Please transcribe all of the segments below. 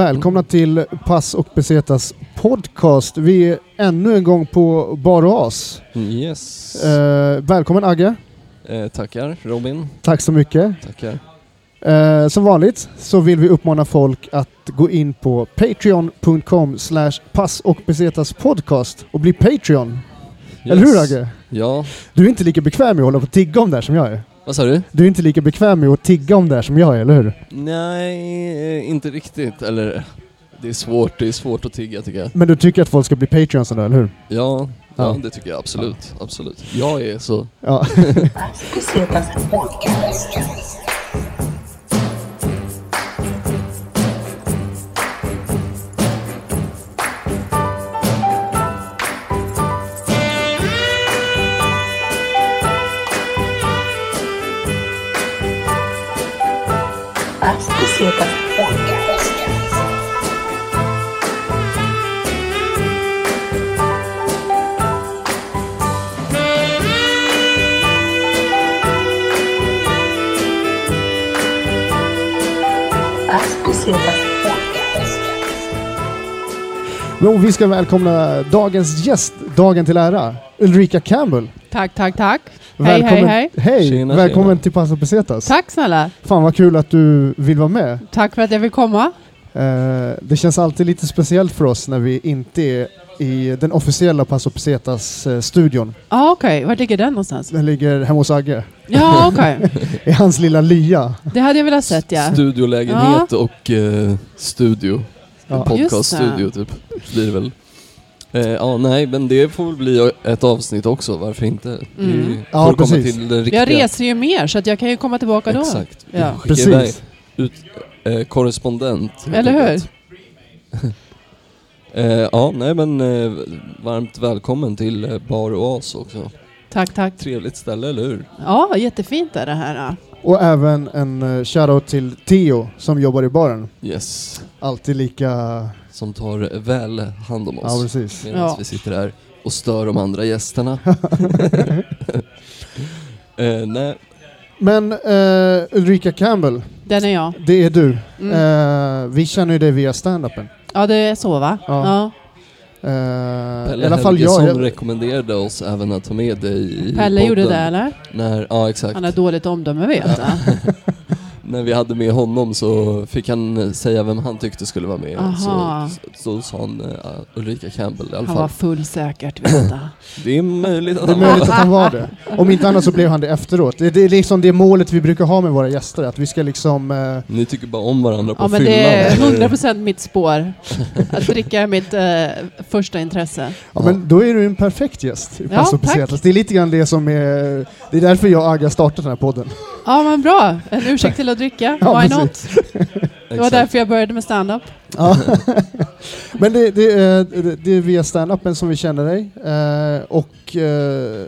Välkomna till Pass och Besetas podcast. Vi är ännu en gång på Bar As. Yes. Eh, välkommen Agge. Eh, tackar Robin. Tack så mycket. Tackar. Eh, som vanligt så vill vi uppmana folk att gå in på patreon.com slash pass och besetas podcast och bli Patreon. Yes. Eller hur Agge? Ja. Du är inte lika bekväm med att hålla på och tigga om det här som jag är. Vad sa du? Du är inte lika bekväm med att tigga om det här som jag är, eller hur? Nej, inte riktigt. Eller, det är svårt. Det är svårt att tigga tycker jag. Men du tycker att folk ska bli Patreons eller hur? Ja, ja, Ja. det tycker jag absolut. Absolut. Jag är så. Ja. Podcast. Men vi ska välkomna dagens gäst, dagen till ära, Ulrika Campbell. Tack, tack, tack. Hej, Välkommen, hej, hej. Hej! Tjena, Välkommen tjena. till Pass och Besetas. Tack snälla. Fan vad kul att du vill vara med. Tack för att jag fick komma. Eh, det känns alltid lite speciellt för oss när vi inte är i den officiella Pass och Besetas-studion. Ja, okej. Vart ligger den någonstans? Den ligger hemma hos Agge, Ja, okej. i hans lilla lya. Det hade jag velat sett, ja. Studiolägenhet och eh, studio. Ja. Podcaststudio typ. Blir det väl. Eh, ja, nej, men det får väl bli ett avsnitt också. Varför inte? Mm. Ja, komma precis. till den riktiga. Jag reser ju mer, så att jag kan ju komma tillbaka då. Exakt. Ja. skickar iväg Precis. ut eh, korrespondent. Eller hur? eh, ja, nej men eh, varmt välkommen till eh, Bar Oas också. Tack, tack. Trevligt ställe, eller hur? Ja, jättefint är det här. ja. Och även en uh, shoutout till Theo som jobbar i baren. Yes. Alltid lika... Som tar väl hand om Ja, oss precis. medan Ja. vi sitter här och stör de andra gästerna. eh, nej, Men eh, Ulrika Campbell, Den är jag. det är du. Mm. Eh, vi känner ju dig via standupen. Ja, det är så va? Ja. Ja. Eh, Pelle I alla fall jag. jag rekommenderade oss även att ta med dig i Pelle podden. gjorde det, eller? När, ja, exakt. Han har dåligt omdöme, vet jag. När vi hade med honom så fick han säga vem han tyckte skulle vara med. Aha. Så, så sa han uh, Ulrika Campbell i alla Han fall. var full säkert, vet jag. Det är möjligt att Det är han möjligt att han var det. Om inte annat så blev han det efteråt. Det, det är liksom det målet vi brukar ha med våra gäster, att vi ska liksom... Eh, Ni tycker bara om varandra på Ja, men fyllan. det är eller? 100% mitt spår. Att dricka är mitt eh, första intresse. ja, men då är du en perfekt gäst i Ja, tack. Pesetas. Det är lite grann det som är... Det är därför jag och Agga startat den här podden. Ja, men bra. En ursäkt till att dricka. Ja, Why not? Det var därför jag började med stand-up. Ja. Men det, det, är, det är via standupen som vi känner dig. Eh, och eh,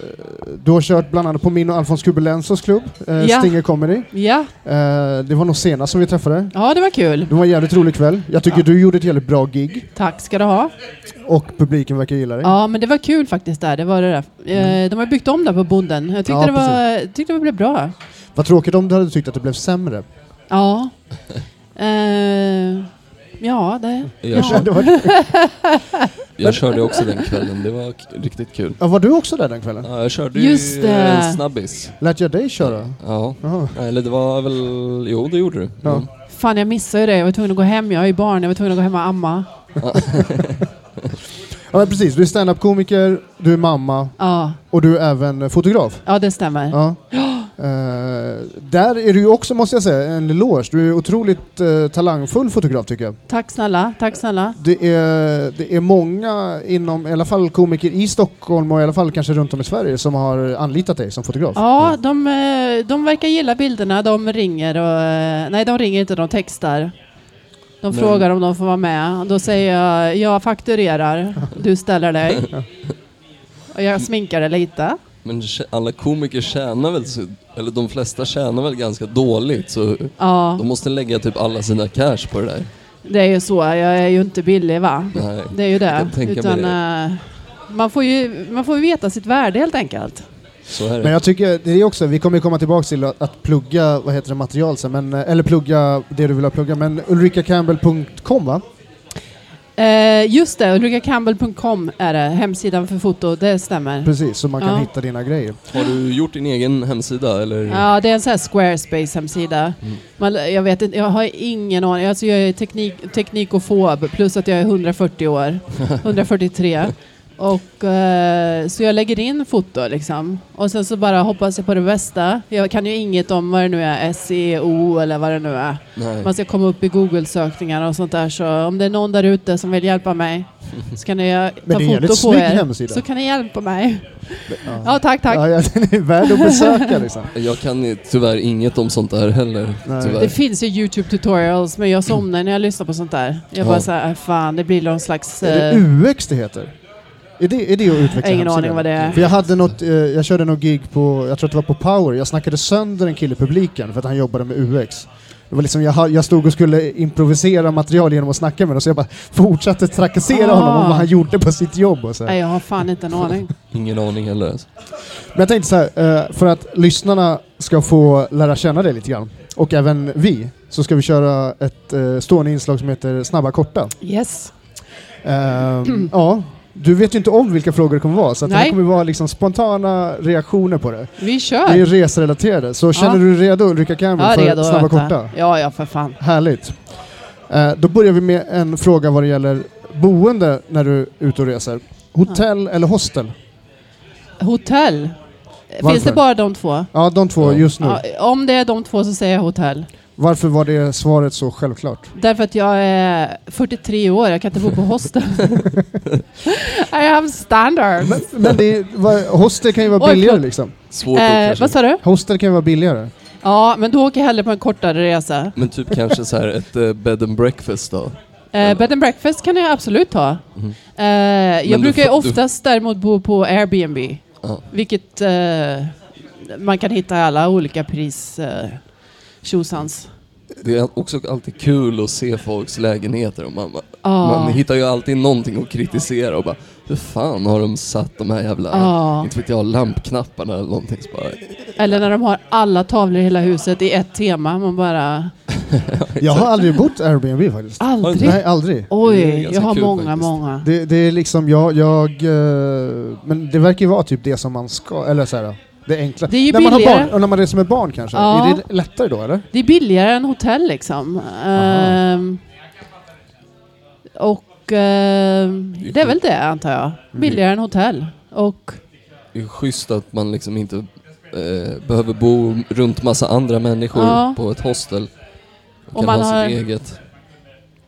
du har kört bland annat på min och Alfons Kubelensos klubb, eh, Ja. Stinger Comedy. Ja, Eh, det var nog senast som vi träffade. ja det var kul. Det var en jävligt rolig kväll. Jag tycker Ja. du gjorde ett jävligt bra gig Tack ska du ha. och publiken verkar gilla dig. Ja, men det var kul faktiskt där. Det var det där. Eh, De har byggt om där på Bonden. Jag tyckte, Ja, det, var, tyckte det blev bra. Vad tråkigt om du hade tyckt att det blev sämre. Ja. Eh, ja, det... Jag, Ja. körde, jag körde också den kvällen, det var riktigt kul. ja, var du också där den kvällen? Ja, jag körde Just ju det. en snabbis. Lät jag dig köra? Ja, Jaha. eller det var väl, jo det gjorde du. Ja. Fan, jag missade ju det. Jag var tvungen att gå hem. Jag har ju barn. Jag var tvungen att gå hem och amma. Ja, men precis. Du är standup-komiker, du är mamma Ja, och du är även fotograf. ja det stämmer. Ja. Eh, där är du ju också, måste jag säga, en eloge. Du är otroligt eh, talangfull fotograf tycker jag. Tack snälla. Tack snälla. Det är, det är många inom, i alla fall komiker i Stockholm och i alla fall kanske runt om i Sverige som har anlitat dig som fotograf. Ja, de, eh, de verkar gilla bilderna. De ringer och... Nej, de ringer inte. De textar. De Men- frågar om de får vara med. Då säger jag, jag fakturerar. Du ställer dig. Och jag sminkar det lite. Men alla komiker tjänar väl, så, eller de flesta tjänar väl ganska dåligt så Ja, de måste lägga typ alla sina cash på det där. det är ju så. Jag är ju inte billig va? Nej. Det är ju det. Utan, eh, man, får ju, man får ju veta sitt värde helt enkelt. Så är det. Men jag tycker, det är också, vi kommer komma tillbaka till att, att plugga, vad heter det, material sen, men, eh, eller plugga det du vill ha plugga, men ulrikacampbell.com va? Eh, just det, ulrikacampbell.com är det, hemsidan för foto, det stämmer. Precis, så man kan Ja. hitta dina grejer. Har du gjort din egen hemsida eller? Ja, det är en sån här Squarespace-hemsida. Mm. Man, jag vet inte, jag har ingen aning. Alltså jag är teknik, teknikofob, plus att jag är 140 år. 143. Och, eh, så jag lägger in foto liksom. Och sen så bara hoppas jag på det bästa. Jag kan ju inget om vad det nu är, SEO eller vad det nu är. Nej. Man ska komma upp i Google-sökningar och sånt där. Så om det är någon där ute som vill hjälpa mig så kan ni eh, Men ta foto på er. hemsida. Så kan ni hjälpa mig. Ja. Ja, tack, tack. Ja, ja, den är värd att besöka liksom. Jag kan ju tyvärr inget om sånt där heller. Det finns ju YouTube tutorials men jag somnar när jag lyssnar på sånt där. Jag bara Ja. såhär, "Äh, fan det blir någon slags... Är eh, det UX det heter? Är det, är det att utveckla ingen hemsidan? aning vad det är. För jag hade något, eh, jag körde något gig på, jag tror att det var på Power, jag snackade sönder en kille i publiken för att han jobbade med UX. Det var liksom, jag, jag stod och skulle improvisera material genom att snacka med honom så jag bara fortsatte trakassera Ah. honom om vad han gjorde på sitt jobb och så. Nej, jag har fan inte en aning. Ingen aning heller. Alltså. Men jag tänkte så här, eh, för att lyssnarna ska få lära känna dig lite grann, och även vi, så ska vi köra ett eh, stående inslag som heter Snabba korta. Yes. Ehm, ja, du vet ju inte om vilka frågor det kommer vara, så att det här kommer vara liksom spontana reaktioner på det. Vi Det är kör. ju resrelaterade, så känner Ja. du dig redo Ulrika Campbell Ja, för redo. snabba vänta. korta? Ja, ja, för fan. Härligt. Eh, då börjar vi med en fråga vad det gäller boende när du är ute och reser. Hotell eller hostel? Hotell. Varför? Finns det bara de två? Ja, de två Ja. just nu. Ja, om det är de två så säger jag hotell. Varför var det svaret så självklart? Därför att jag är 43 år, jag kan inte bo på hostel. I have standards. Men, men det hostel kan ju vara Oj, billigare förlåt. liksom. Svårt att Eh, vad sa du? Hostel kan ju vara billigare. Ja, men då åker jag hellre på en kortare resa. Men typ kanske så här ett eh, bed and breakfast då? Eh, bed and breakfast kan jag absolut ta. Mhm. Eh, jag brukar ju får- du- oftast däremot bo på Airbnb. Ja. Vilket eh, man kan hitta alla olika pris eh, tjosans. Det är också alltid kul att se folks lägenheter och man, Ja. man hittar ju alltid någonting att kritisera och bara hur fan har de satt de här jävla, Ja. inte vet jag, lampknapparna eller någonting bara, Eller när de har alla tavlor i hela huset i ett tema. Man bara... Jag har aldrig bott Airbnb faktiskt. Aldrig? Nej, aldrig. Oj, jag har många, faktiskt. många. Det, det är liksom, jag, jag... eh, Men det verkar ju vara typ det som man ska, eller så här, det enkla. Det är ju när man har billigare. barn, och när man reser med barn kanske. Ja. Är det lättare då eller? Det är billigare än hotell liksom. Ehm, och ehm, det är väl det antar jag. Billigare än hotell. Och det är schysst att man liksom inte eh, behöver bo runt massa andra människor Ja. på ett hostel. Man Och kan man ha har- sitt eget.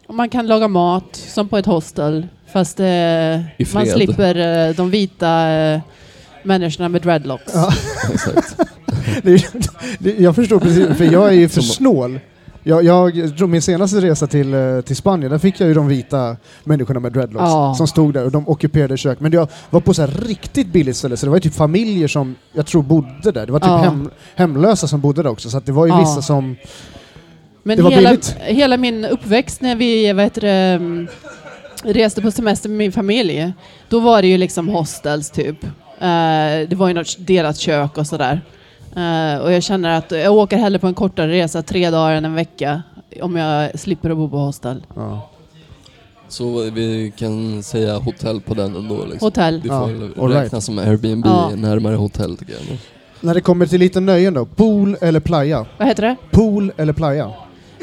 Och man kan laga mat som på ett hostel. Fast eh, I man fred. slipper eh, de vita eh, människorna med dreadlocks. Ja. Exakt. Det är, det, jag förstår precis, för jag är ju för snål. Jag, jag, tror min senaste resa till, eh, till Spanien, där fick jag ju de vita människorna med dreadlocks Ja. som stod där och de ockuperade kök. Men jag var på så här riktigt billigt ställe, så det var ju typ familjer som jag tror bodde där. Det var typ Ja. hem, hemlösa som bodde där också, så att det var ju Ja. vissa som... Men Det var hela, billigt. hela min uppväxt när vi vad heter det, reste på semester med min familj, då var det ju liksom hostels typ. Eh, det var ju något delat kök och sådär. Eh, och jag känner att jag åker hellre på en kortare resa, tre dagar än en vecka, om jag slipper att bo på hostel. Ja. Så vi kan säga hotell på den ändå liksom. Hotell. Det får Ja, right. räknas som Airbnb Ja. närmare hotell tycker jag. När det kommer till lite nöjen då, pool eller playa? Vad heter det? Pool eller playa?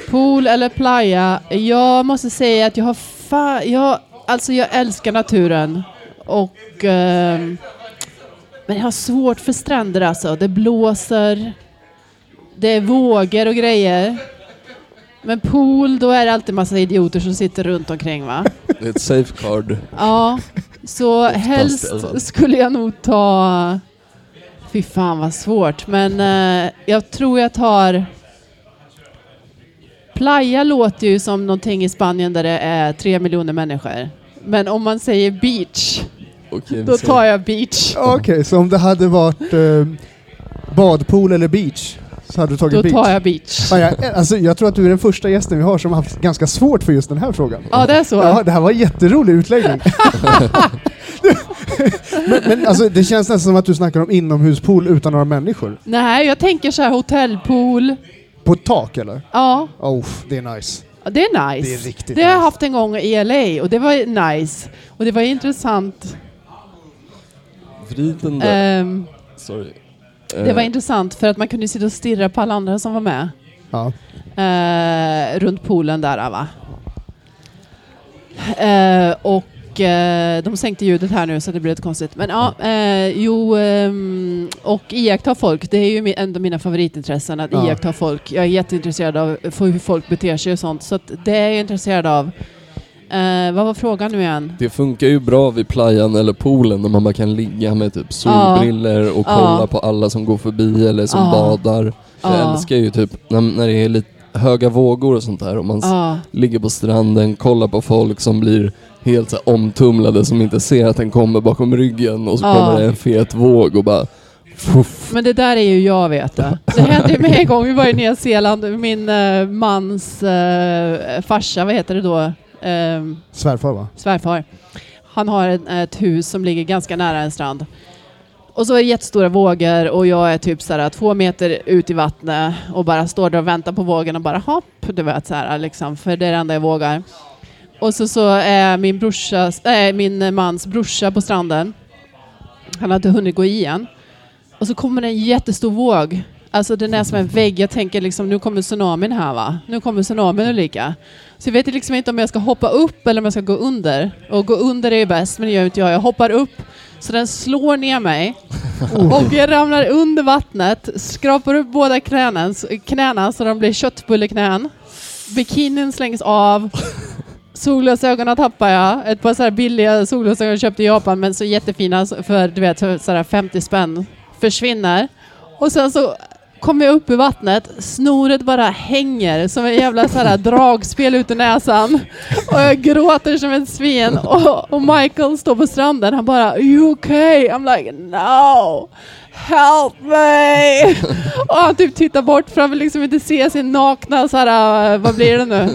Pool eller playa? Jag måste säga att jag har fa- jag, alltså jag älskar naturen. Och ehm, men jag har svårt för stränder alltså. Det blåser. Det är vågor och grejer. Men pool, då är det alltid massa idioter som sitter runt omkring va? Det är ett safeguard. Ja, så helst skulle jag nog ta... Fy fan vad svårt, men eh, jag tror jag tar... Playa låter ju som någonting i Spanien där det är tre miljoner människor. Men om man säger beach, Okej, då tar jag beach. Okej, så om det hade varit eh, badpool eller beach så hade du tagit Då beach? tar jag beach. Ja, jag, alltså, jag tror att du är den första gästen vi har som har haft ganska svårt för just den här frågan. Ja, det är så. Ja, det här var en jätterolig utläggning. Men, men alltså, det känns nästan som att du snackar om inomhuspool utan några människor. Nej, jag tänker så här hotellpool. På ett tak eller? Ja, Oh, det är nice. det är nice. Det är riktigt Det har jag nice. haft en gång i LA och det var nice. Och det var intressant. Vrid den där. Ehm, Sorry. det var Eh, intressant för att man kunde sitta och stirra på alla andra som var med. Ja. eh, runt poolen där va. Eh, och de sänkte ljudet här nu så det blev lite konstigt. Men ja, jo, ehm, och iaktta folk. Det är ju en av mina favoritintressen att Ja. iaktta folk. Jag är jätteintresserad av hur folk beter sig och sånt. Så att det är jag intresserad av. Eh, vad var frågan nu igen? Det funkar ju bra vid playan eller poolen när man bara kan ligga med typ solbriller och kolla på alla som går förbi eller som badar. Jag Ja. älskar ju typ när, när det är lite höga vågor och sånt där och man Ja, ligger på stranden, kollar på folk som blir helt så omtumlade som inte ser att den kommer bakom ryggen och så Ja. kommer det en fet våg och bara fuff. men det där är ju jag vet du. Det hände ju med en gång. Vi var i Nya Zeeland. Min eh, mans uh, farsa, vad heter det då? Ehm, Svärfar va? svärfar. Han har ett, ett hus som ligger ganska nära en strand. Och så är det jättestora vågor och jag är typ så här två meter ut i vattnet och bara står där och väntar på vågen och bara hopp, du vet så här liksom, för det är det enda jag vågar. Och så, så är min, brorsa, äh, min mans brorsa på stranden. Han har inte hunnit gå i än. Och så kommer en jättestor våg. Alltså den är som en vägg. Jag tänker liksom, nu kommer tsunamin här va? Nu kommer tsunamin Ulrika. Så jag vet liksom inte om jag ska hoppa upp eller om jag ska gå under. Och gå under är ju bäst, men det gör inte jag. Jag hoppar upp, så den slår ner mig. Och jag ramlar under vattnet, skrapar upp båda knäna, knäna så de blir köttbulleknän. Bikinin slängs av. Solglasögonen tappar jag. Ett par så här billiga solglasögon köpte i Japan, men så jättefina för du vet, så här 50 spänn. Försvinner. Och sen så kommer jag upp i vattnet, snoret bara hänger som en jävla så här dragspel ut ur näsan. Och jag gråter som ett svin. Och, och Michael står på stranden, han bara Are you okay? I'm like no! Help me! Och han typ tittar bort för han vill liksom inte se sin nakna så här, vad blir det nu?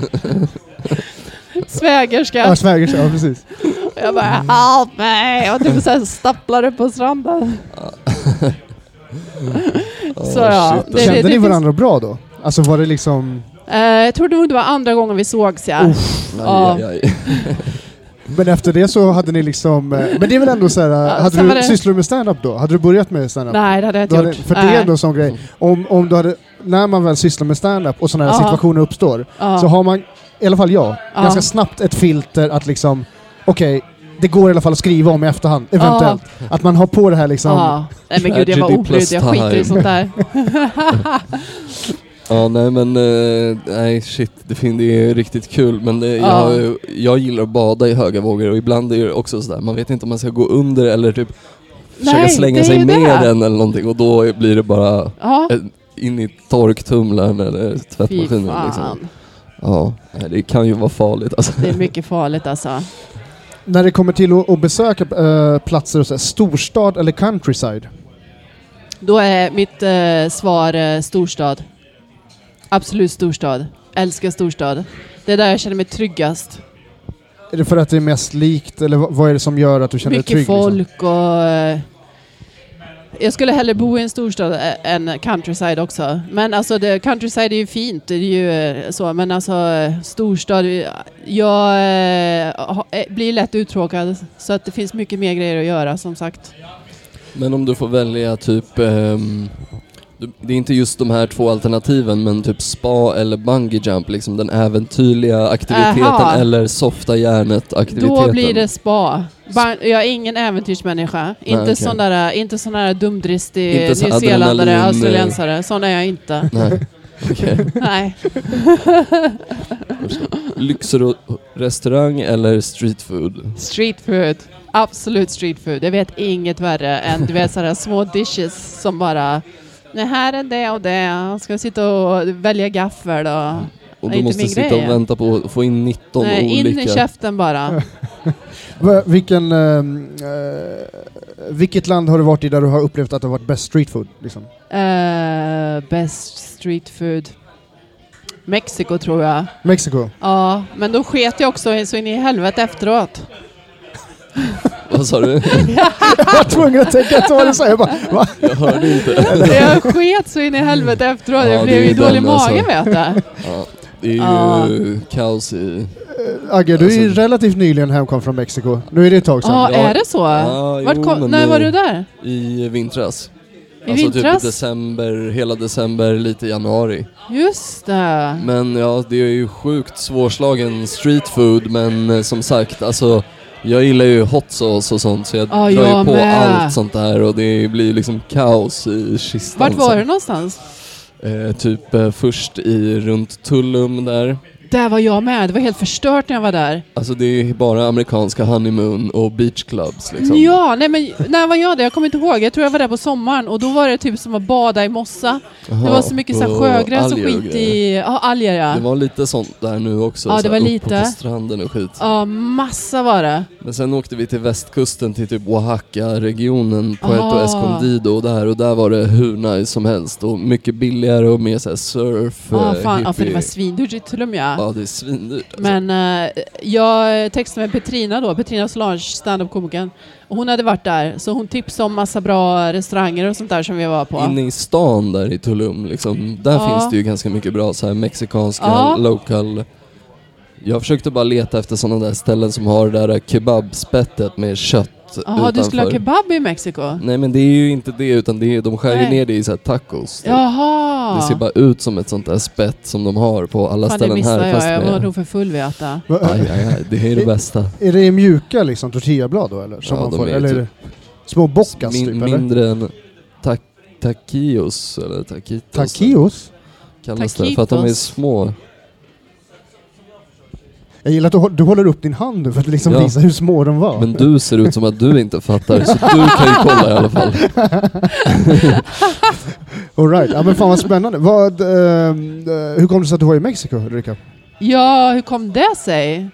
Svägerska. Ja, svägerska, ja precis. Och jag bara help me! Och typ så här stapplade på stranden. Så ja, shit. det- Kände ni finns- varandra bra då? Alltså var det liksom... Eh, jag tror nog det var andra gången vi sågs ja. Ja. Aj, aj. Men efter det så hade ni liksom... eh, Men det är väl ändå så här, eh, hade du, det- sysslar du med stand-up då? Hade du börjat med stand-up? Nej, det hade jag inte hade, gjort. för det är ändå en sån grej. Om, om du hade, när man väl sysslar med stand-up och sådana här Ja. situationer uppstår, Ja. så har man, i alla fall jag, Ja. ganska snabbt ett filter att liksom, okej, det går i alla fall att skriva om i efterhand, eventuellt. Att man har på det här liksom... Ja. Nej men gud, jag var obrydd. Jag skiter i sånt där. Ja, nej men, eh, nej shit, det, fin- det är riktigt kul men det, jag, Ja. ju- jag gillar att bada i höga vågor och ibland är det också sådär, man vet inte om man ska gå under eller typ försöka Nej, slänga det är sig med det. den eller någonting och då blir det bara Ja. in i torktumlaren eller Fy tvättmaskinen liksom. Ja, nej, det kan ju vara farligt alltså. Det är mycket farligt alltså. När det kommer till att, besöka eh, platser och så här, storstad eller countryside? Då är mitt eh, svar eh, storstad. Absolut storstad. Älskar storstad. Det är där jag känner mig tryggast. Är det för att det är mest likt, eller vad- är det som gör att du känner dig Mycket trygg? Liksom? folk och... Jag skulle hellre bo i en storstad än countryside också. Men alltså det, countryside är ju fint, det är ju eh, så. Men alltså storstad, jag eh, eh, blir lätt uttråkad. Så att det finns mycket mer grejer att göra som sagt. Men om du får välja typ, ehm, det är inte just de här två alternativen men typ spa eller bungee jump, liksom den äventyrliga aktiviteten Aha. eller softa hjärnet aktiviteten. Då blir det spa. Jag är ingen äventyrsmänniska. inte, okej. sån där, inte sån där dumdristig så nyzeeländare, eh. australiensare. Sån är jag inte. Nej. Okej. Nej. Lyxrestaurang eller street food? Street food. Absolut street food. Jag vet inget värre än du vet sådana små dishes som bara det här är det och det. Ska sitta och välja gaffel och... Och Nej, du måste sitta grej. och vänta på att få in 19 Nej, in i olika... käften bara. Vilken, ehm, eh, vilket land har du varit i där du har upplevt att det har varit bäst street food? Liksom? Eh, best street food. Mexiko tror jag. Mexiko? Ja, men då sket jag också så in i helvete efteråt. Vad sa du? Jag var tvungen att tänka att det var det så. Jag bara, va? Jag hörde inte. Jag sket så in i helvete efteråt. Ja, jag det blev ju dålig i den, alltså. vet du. Ja, det är ju Ja. kaos i... Agge, du är ju Alltså- relativt nyligen hemkom från Mexiko. Nu är det ett tag sedan. Ja, Ja. är det så? Ja, Vart jo, kom, när var du där? I vintras. I alltså vintras? typ december, hela december, lite januari. Just det. Men ja, det är ju sjukt svårslagen street food men eh, som sagt, alltså jag gillar ju hot sauce och sånt så jag Ja, drar jag ju på med. allt sånt där och det blir liksom kaos i kistan. Vart var sen. du någonstans? Eh, typ eh, först i runt Tullum där. Där var jag med. Det var helt förstört när jag var där. Alltså det är bara amerikanska honeymoon och beach clubs liksom. Ja, nej men när var jag där? Jag kommer inte ihåg. Jag tror jag var där på sommaren och då var det typ som att bada i mossa. Jaha, Det var så mycket så här och sjögräs och skit grejer. i... Ja, alger ja. Det var lite sånt där nu också. Ja, det var lite. på stranden och skit. Ja, massa var det. Men sen åkte vi till västkusten till typ Oaxaca-regionen, Puerto Ah. Escondido och där och där var det hur nice som helst och mycket billigare och mer såhär surf, Ja, eh, fan, ja, för det hippie. var svindyrt i Tulum ja. Ja, det är svindyrt alltså. Men eh, jag textade med Petrina då, Petrina Solange, standup-komikern. Hon hade varit där, så hon tipsade om massa bra restauranger och sånt där som vi var på. Inne i stan där i Tulum, liksom, där Ja. finns det ju ganska mycket bra så här mexikanska, Ja. local jag försökte bara leta efter sådana där ställen som har det där kebabspettet med kött Jaha, du skulle ha kebab i Mexiko? Nej men det är ju inte det utan det är, de skär ju Nej. ner det i så här tacos. typ. Jaha! Det ser bara ut som ett sånt där spett som de har på alla Fan, det ställen missade här. jag. Jag var nog för full vid att äta. Va- Aj, aj, aj, det är det bästa. Är det mjuka liksom tortillablad då eller? Som Ja, man de får, är eller är typ- det små bockas Min, typ eller? mindre än ta taquios eller taquitos. Taquios? Kallas det för att de är Taquitos. små. Jag gillar att du, du håller upp din hand nu för att liksom Ja. visa hur små de var. Men du ser ut som att du inte fattar så du kan ju kolla i alla fall. All right. ja men fan vad spännande. Vad, ehm, eh, hur kom det sig att du var i Mexiko Ulrika? Ja, hur kom det sig?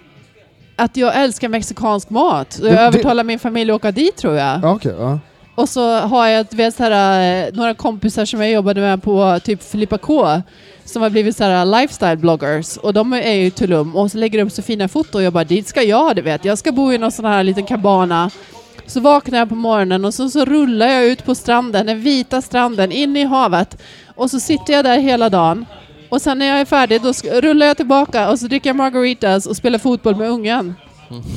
Att jag älskar mexikansk mat. Jag Det- det- övertalade min familj att åka dit tror jag. Ja, okej. ja. Och så har jag vet, så här, eh, några kompisar som jag jobbade med på typ Filippa K som har blivit så här eh, lifestyle bloggers och de är ju i Tulum och så lägger de upp så fina foton och jag bara dit ska jag du vet. Jag ska bo i någon sån här liten kabana Så vaknar jag på morgonen och så, så rullar jag ut på stranden, den vita stranden, in i havet. Och så sitter jag där hela dagen. Och sen när jag är färdig då rullar jag tillbaka och så dricker jag margaritas och spelar fotboll med ungen.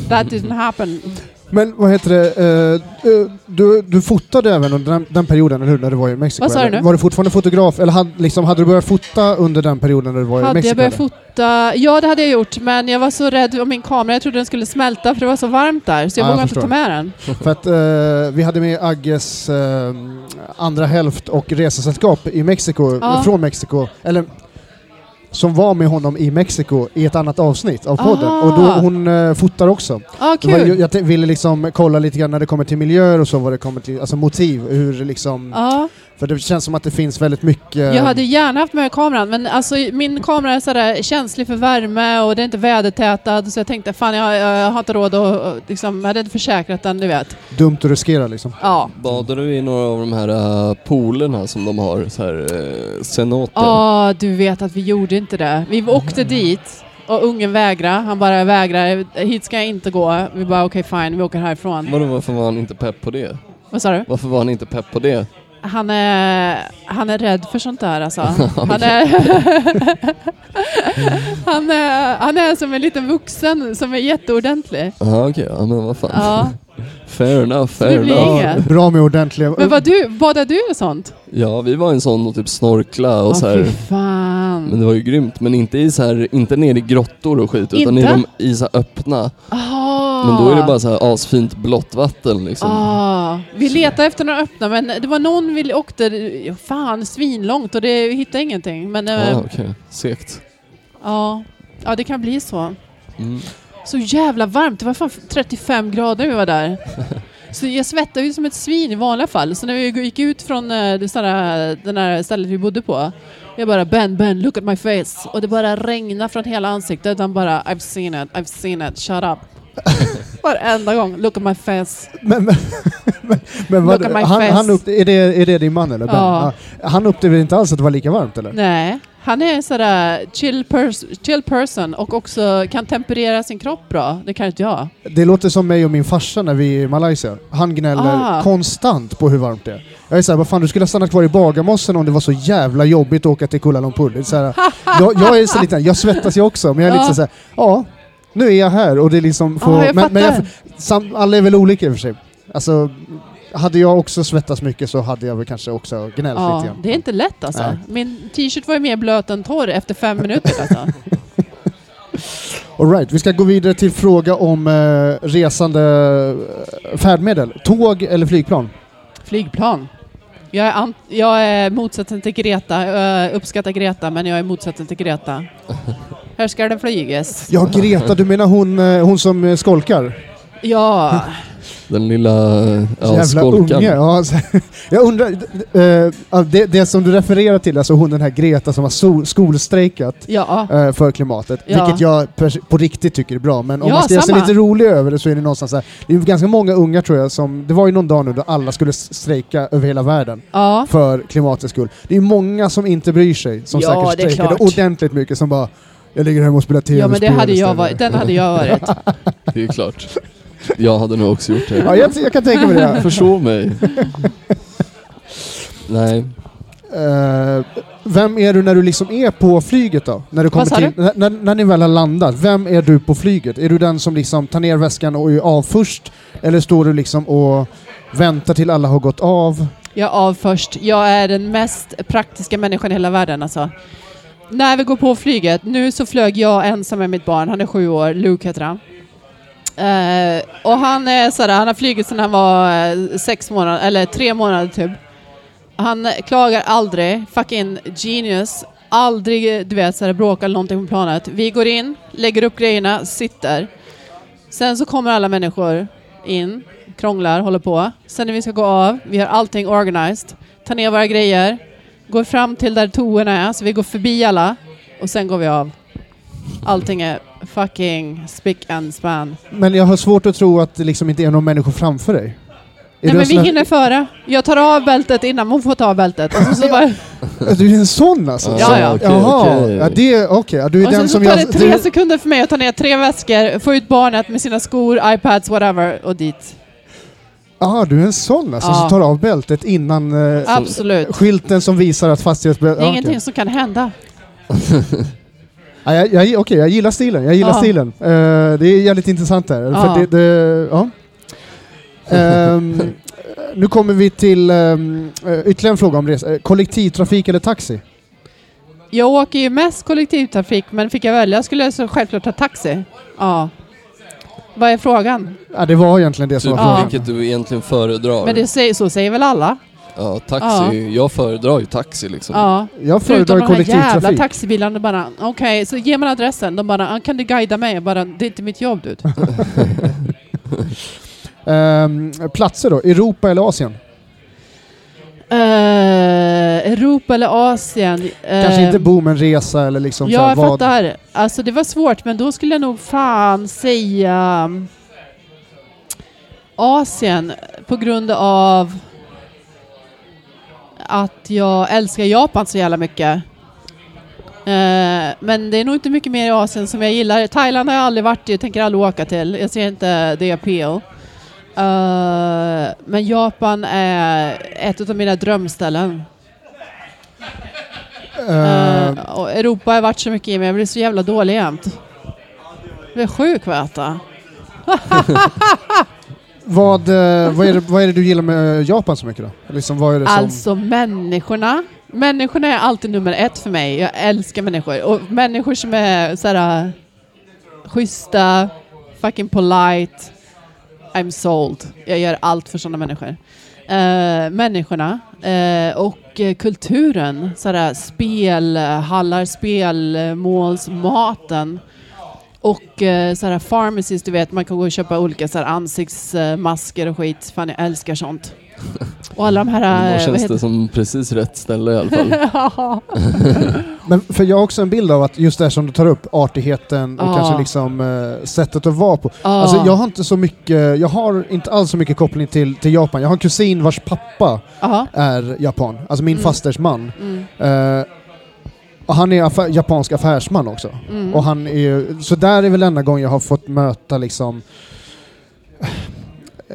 That didn't happen. Men vad heter det, eh, eh, du, du fotade även under den, den perioden, eller hur? När du var i Mexiko? Vad sa du nu? Var du fortfarande fotograf, eller hade, liksom, hade du börjat fota under den perioden när du var i Hade Mexiko? jag börjat eller? fota? Ja, det hade jag gjort, men jag var så rädd om min kamera. Jag trodde den skulle smälta för det var så varmt där, så jag Ja, jag vågade inte ta med den. För att eh, vi hade med Agges eh, andra hälft och resesällskap i Mexiko, Ja. från Mexiko, eller som var med honom i Mexiko i ett annat avsnitt av podden. Ah. Och då hon eh, fotar också. Ja, Det var, kul. jag te- ville liksom kolla lite grann när det kommer till miljöer och så, vad det kommer till, alltså motiv, hur liksom... Ja, För det känns som att det finns väldigt mycket... jag hade gärna haft med kameran, men alltså, min kamera är sådär känslig för värme och det är inte vädertätad, så jag tänkte fan jag, jag har inte råd att liksom, jag hade inte försäkrat den, du vet. Dumt att riskera liksom. Ja. Badar du i några av de här uh, poolerna som de har, så här uh, cenoter? Ja, du vet att vi gjorde inte det. Vi åkte dit och ungen vägrade. Han bara vägrar, hit ska jag inte gå. Vi bara okej fine, vi åker härifrån. Vadå, varför var han inte pepp på det? Vad sa du? Varför var han inte pepp på det? Han är, han är rädd för sånt där alltså. Han är, han, är, han är som en liten vuxen som är jätteordentlig. Jaha okej, ja men vad fan. Ja. Fair enough, det fair blir enough. inget. Bra med ordentliga... Men vad du, badar du och sånt? Ja, vi var en sån och typ snorkla och Åh så fy här. fan. Men det var ju grymt, men inte i så här, inte ner i grottor och skit utan i Inte? de i så här öppna. Ah. Men då är det bara så här asfint blått vatten liksom. Ah, vi letade efter några öppna men det var någon vi åkte, ja, fan svinlångt och det, vi hittade ingenting. Men eh, Ah, okej, segt. ja, ja, det kan bli så. Mm. Så jävla varmt, det var fan 35 grader när vi var där. Så jag svettade ju som ett svin i vanliga fall. Så när vi gick ut från eh, det sådär, den här stället vi bodde på. Jag bara Ben, Ben, look at my face. Och det bara regnade från hela ansiktet. Han bara I've seen it, I've seen it, shut up. Varenda gång, look at my face. Men, men, men, men vad, han, face. han upp, är, det, är det din man eller? Ben? Ja. Han upplevde inte alls att det var lika varmt eller? Nej, Han är en sådär chill, pers- chill person och också kan temperera sin kropp bra. Det kan inte jag. Det låter som mig och min farsa när vi är i Malaysia. Han gnäller Ah. konstant på hur varmt det är. Jag är såhär, vad fan du skulle ha stannat kvar i Bagarmossen om det var så jävla jobbigt att åka till Kuala Lumpur. Det är så här, jag, jag är så liten, jag svettas ju också, men jag är Ja. lite såhär, ja, nu är jag här och det är liksom... Ja, jag men, men fattar. sam, alla är väl olika i och för sig. Alltså, hade jag också svettats mycket så hade jag väl kanske också gnällt lite Ja, grann. det är inte lätt alltså. Nej. Min t-shirt var ju mer blöt än torr efter fem minuter alltså. All right, vi ska gå vidare till fråga om eh, resande eh, färdmedel. Tåg eller flygplan? Flygplan. Jag är, jag är motsatsen till Greta. Jag uppskattar Greta, men jag är motsatsen till Greta. Här ska det flygas. Ja, Greta, du menar hon, eh, hon som eh, skolkar? Ja, Den lilla ja, Jävla skolkan. unge. Ja, så, jag undrar, ja, det, det som du refererar till, alltså hon den här Greta som har so- skolstrejkat ja. eh, för klimatet, Ja. vilket jag på riktigt tycker är bra. Men om Ja, man ska göra sig lite rolig över det så är det någonstans så här, det är ganska många unga tror jag som, det var ju någon dag nu då alla skulle strejka över hela världen ja. för klimatets skull. Det är många som inte bryr sig, som Ja, säkert strejkade ordentligt mycket, som bara jag ligger hemma och spelar tv-spel Ja, men det hade jag istället." varit. Den hade jag varit. Det är klart. Jag hade nog också gjort det. Ja, jag, jag kan tänka mig det. Förstå mig. Nej, Eh, vem är du när du liksom är på flyget då? När, du kommer sa till, när, när, när ni väl har landat, vem är du på flyget? Är du den som liksom tar ner väskan och är av först? Eller står du liksom och väntar till alla har gått av? Jag är av först. Jag är den mest praktiska människan i hela världen alltså. När vi går på flyget, nu så flög jag ensam med mitt barn, han är sju år, Luke heter han. Eh, och han är sådär, han har flugit sedan han var eh, sex månader, eller tre månader typ. Han klagar aldrig, fucking genius. Aldrig, du vet, sådär, bråkar eller någonting på planet. Vi går in, lägger upp grejerna, sitter. Sen så kommer alla människor in, krånglar, håller på. Sen när vi ska gå av, vi har allting organized. Tar ner våra grejer, går fram till där toorna är, så vi går förbi alla. Och sen går vi av. Allting är fucking spick and span. Men jag har svårt att tro att det liksom inte är någon människor framför dig. Är Nej men en vi hinner före. Jag tar av bältet innan hon får ta av bältet. Och så, så bara, Du är en sån alltså? Ja, ja. okej, Jaha, okej. ja, det, okej. Ja, du är och den sen så som tar jag... det tre du- sekunder för mig att ta ner tre väskor, få ut barnet med sina skor, iPads, whatever och dit. Jaha, du är en sån alltså, Ja. som tar av bältet innan eh, Absolut. skylten som visar att fastighetsbältet... Det är ingenting som kan hända. Ja, jag, jag, okej, jag gillar stilen. Jag gillar Ja. stilen. Eh, det är jävligt intressant där. Ja. För det, det, ja. Ehm, nu kommer vi till um, ytterligare en fråga om resa. Eh, Kollektivtrafik eller taxi? Jag åker ju mest kollektivtrafik, men fick jag välja skulle jag så självklart ta taxi. Ja. Vad är frågan? Ja, det var egentligen det som typ var frågan. vilket du egentligen föredrar. Men det säger, så säger väl alla? Ja, taxi. Jag föredrar ju taxi liksom. Ja. Jag Förutom föredrar de här jävla taxibilarna, bara okej, så ger man adressen, de bara "Ah, kan du guida mig? Jag bara, det är inte mitt jobb du. Ehm, platser då? Europa eller Asien? Eh, Europa eller Asien? Kanske Eh, inte bo men resa eller liksom så Ja, här, jag vad... fattar. Alltså det var svårt, men då skulle jag nog fan säga um, Asien på grund av att jag älskar Japan så jävla mycket. Eh, men det är nog inte mycket mer i Asien som jag gillar. Thailand har jag aldrig varit i och tänker aldrig åka till. Jag ser inte det appeal. Eh, men Japan är ett av mina drömställen. Uh. Och Europa har jag varit så mycket i, men jag blir så jävla dålig jämt. Jag blir sjuk av att äta. Eh, vad, är det, vad är det du gillar med Japan så mycket då? Liksom, vad är det som... Alltså människorna. Människorna är alltid nummer ett för mig. Jag älskar människor. Och människor som är såhär eh, schyssta, fucking polite. I'm sold. Jag gör allt för sådana människor. Uh, människorna uh, och kulturen. Sådär spelhallar, spelmålsmaten. Och eh, sådär pharmacies, du vet, man kan gå och köpa olika sådär ansiktsmasker och skit. Fan, jag älskar sånt. Och alla de här... Eh, Då vad känns det som precis rätt ställe i alla fall. Men för jag har också en bild av att just det här som du tar upp, artigheten och Ja. kanske liksom eh, sättet att vara på. Ja. Alltså jag har inte så mycket, jag har inte alls så mycket koppling till, till Japan. Jag har en kusin vars pappa Ja. är japan, alltså min Mm. fasters man. Mm. Eh, Och han är affär, japansk affärsman också. Mm. Och han är, så där är väl enda gången jag har fått möta liksom...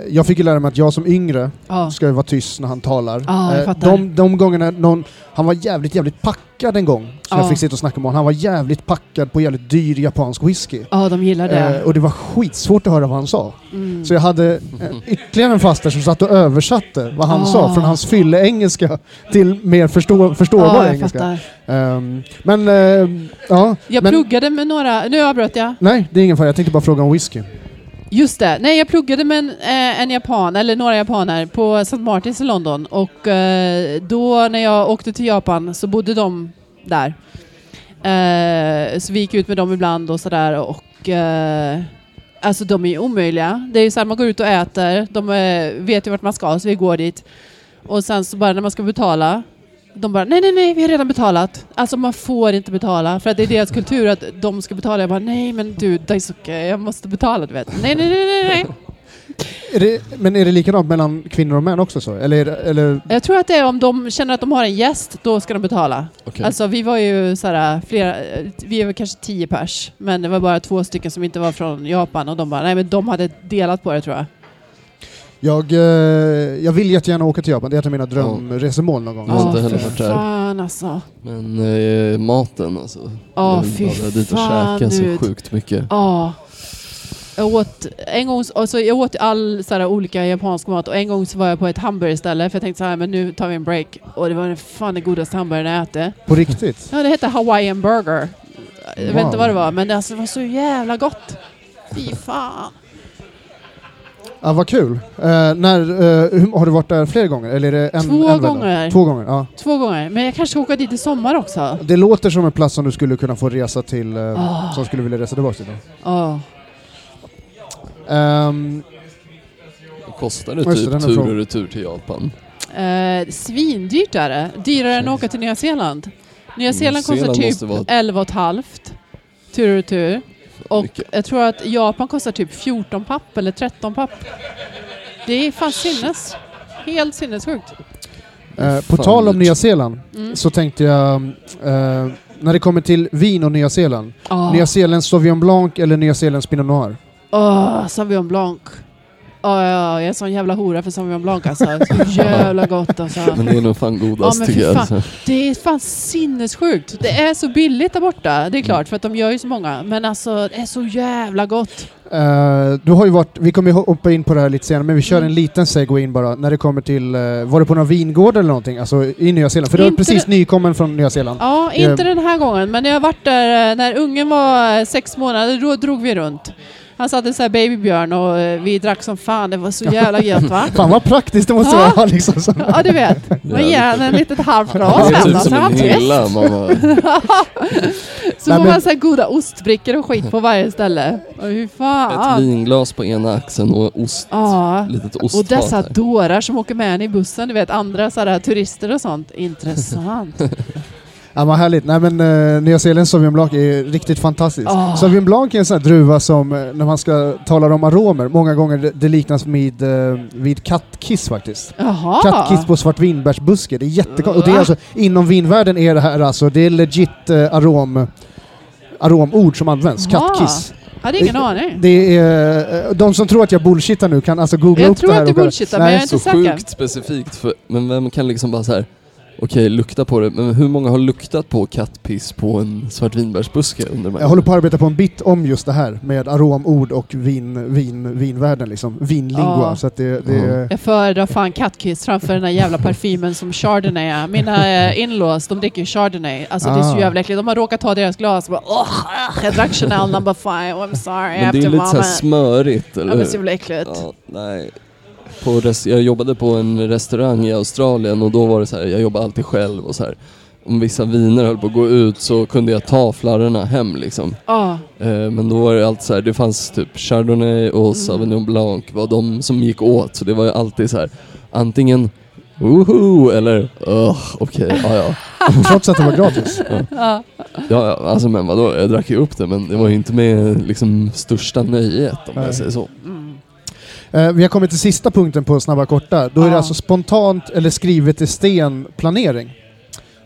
Jag fick ju lära mig att jag som yngre ja. ska ju vara tyst när han talar. Ja, Eh, de, de gångerna någon, han var jävligt, jävligt packad en gång, som Ja. jag fick sitta och snacka med honom. Han var jävligt packad på jävligt dyr japansk whisky. ja, de gillar det. Eh, och det var skitsvårt att höra vad han sa. Mm. Så jag hade eh, ytterligare en faster som satt och översatte vad han Ah. sa från hans fylle-engelska till mer förstå, förståbar engelska. Ehm, men, eh, ja. Jag men, pluggade med några... Nu avbröt jag. Nej, det är ingen fara. Jag tänkte bara fråga om whisky. Just det. Nej, jag pluggade med en, eh, en japan, eller några japaner, på St. Martins i London. Och eh, då när jag åkte till Japan så bodde de där. Eh, så vi gick ut med dem ibland och sådär. Och eh, alltså de är ju omöjliga. Det är ju så här, man går ut och äter, de eh, vet ju vart man ska så vi går dit. Och sen så bara när man ska betala de bara, nej, nej, nej, vi har redan betalat. Alltså man får inte betala för att det är deras kultur att de ska betala. Jag bara, nej men du Daisuke, jag måste betala du vet. Nej, nej, nej, nej, nej. Är det, men är det likadant mellan kvinnor och män också så? Eller, eller Jag tror att det är om de känner att de har en gäst, då ska de betala. Okej. Alltså vi var ju såhär, flera, vi väl kanske tio pers, men det var bara två stycken som inte var från Japan och de bara, nej men de hade delat på det tror jag. Jag, eh, jag vill jättegärna åka till Japan. Det är ett av mina drömresemål någon gång. Jag har inte heller fy varit där. fan alltså. Men eh, maten alltså. Ja, Jag vill fy bara dit och fan, käka så sjukt mycket. Ja. Jag åt, en gång, alltså jag åt all så här, olika japansk mat och en gång så var jag på ett hamburgerställe för jag tänkte så här, men nu tar vi en break. Och det var den fan den godaste hamburgaren jag ätit. På riktigt? Ja, det hette Hawaiian burger. Jag vet Wow. inte vad det var, men det, alltså, det var så jävla gott. Fy fan. Ja, vad kul. Eh, när, eh, har du varit där fler gånger? Eller är det en, Två en gånger. Två gånger, ja. Två gånger. Men jag kanske åka dit i sommar också. Det låter som en plats som du skulle kunna få resa till, eh, Ah. som skulle vilja resa tillbaka till. Ja. Ehm, Kostar det typ tur och retur till Japan? Eh, svindyrt är det. Dyrare än att åka till Nya Zeeland. Nya Zeeland kostar Zeeland typ måste vara- 11 500 tur och retur. Och Mycket. jag tror att Japan kostar typ 14 papp eller 13 papp. Det är fan sinnes. Helt sinnessjukt. eh, på tal om. Nya Zeeland Mm. så tänkte jag, eh, när det kommer till vin och Nya Zeeland, Åh, Nya Zeelands Sauvignon Blanc eller Nya Zeelands Pinot Noir? oh, Sauvignon Blanc. Ja, ja, jag är sån jävla hora för Sauvignon Blanc alltså. Så jävla gott alltså. Men det är nog fan godast Ja, tycker jag. Alltså. Det är fan sinnessjukt. Det är så billigt där borta, det är klart, för att de gör ju så många. Men alltså, det är så jävla gott. Eh, du har ju varit, vi kommer ju hoppa in på det här lite senare, men vi kör Mm. en liten segway in bara när det kommer till, eh, var det på några vingårdar eller någonting? Alltså i Nya Zeeland? För du är Inte precis nykommen från Nya Zeeland. Ja, inte den här gången, men jag har varit där eh, när ungen var eh, sex månader, då drog vi runt. Han satt en sån här babybjörn och eh, vi drack som fan, det var så jävla gött va? Fan vad praktiskt det måste Ja. vara liksom. Så. Ja, du vet. Man ger han en litet halvt glas Det är hem då, så som han bara, Så Nej, får man så här goda ostbrickor och skit på varje ställe. Och hur ett fan. vinglas på ena axeln och ost. Ja. Litet Och ostfat. dessa här. dårar som åker med en i bussen, du vet andra sådär, turister och sånt. Intressant. Ja men härligt. Nej men uh, Nya Zeelands Sauvignon Blanc är riktigt fantastiskt. Ah. Sauvignon Blanc är en sån här druva som, eh, när man ska tala om aromer, många gånger det, det liknas vid, uh, vid kattkiss faktiskt. Jaha. Kattkiss på svartvinbärsbuske, det är jättekonstigt. Och det är Va? alltså, inom vinvärlden är det här alltså, det är legit uh, arom, aromord som används. Jaha. Kattkiss. hade ingen aning. Det är, de som tror att jag bullshittar nu kan alltså googla Jag upp tror det här att du och kolla. bullshittar, men jag är inte Så säker. sjukt specifikt. För, men vem kan liksom bara så här. Okej, lukta på det. Men hur många har luktat på kattpiss på en svartvinbärsbuske under de här Jag håller på att arbeta på en bit om just det här med aromord och vin, vin, vinvärlden liksom. Vinlingua. Ja. Så att det, det Ja. Jag föredrar fan kattkiss framför den här jävla parfymen som Chardonnay är. Mina eh, inlaws, de dricker ju Chardonnay. Alltså det är så Ah. jävla äckligt. De har råkat ta deras glas och bara åh, ah, jag drack Chanel number five, I'm sorry, Men det är lite så här vomit. smörigt, eller Ja, men hur? så jävla äckligt. Ja, nej. På res- jag jobbade på en restaurang i Australien och då var det så här, jag jobbade alltid själv och så här. Om vissa viner höll på att gå ut så kunde jag ta flarrorna hem liksom. Ja. Eh, men då var det alltid så här, det fanns typ Chardonnay och Mm. Sauvignon Blanc var de som gick åt. Så det var ju alltid så här, antingen Woho! Eller Ugh, okej, ja ja. Trots att det var gratis. Ja. Ja, ja, alltså men vadå, jag drack ju upp det men det var ju inte med liksom största nöjet om Nej. jag säger så. Mm. Eh, vi har kommit till sista punkten på Snabba Korta. Då är det alltså spontant eller skrivet i sten planering.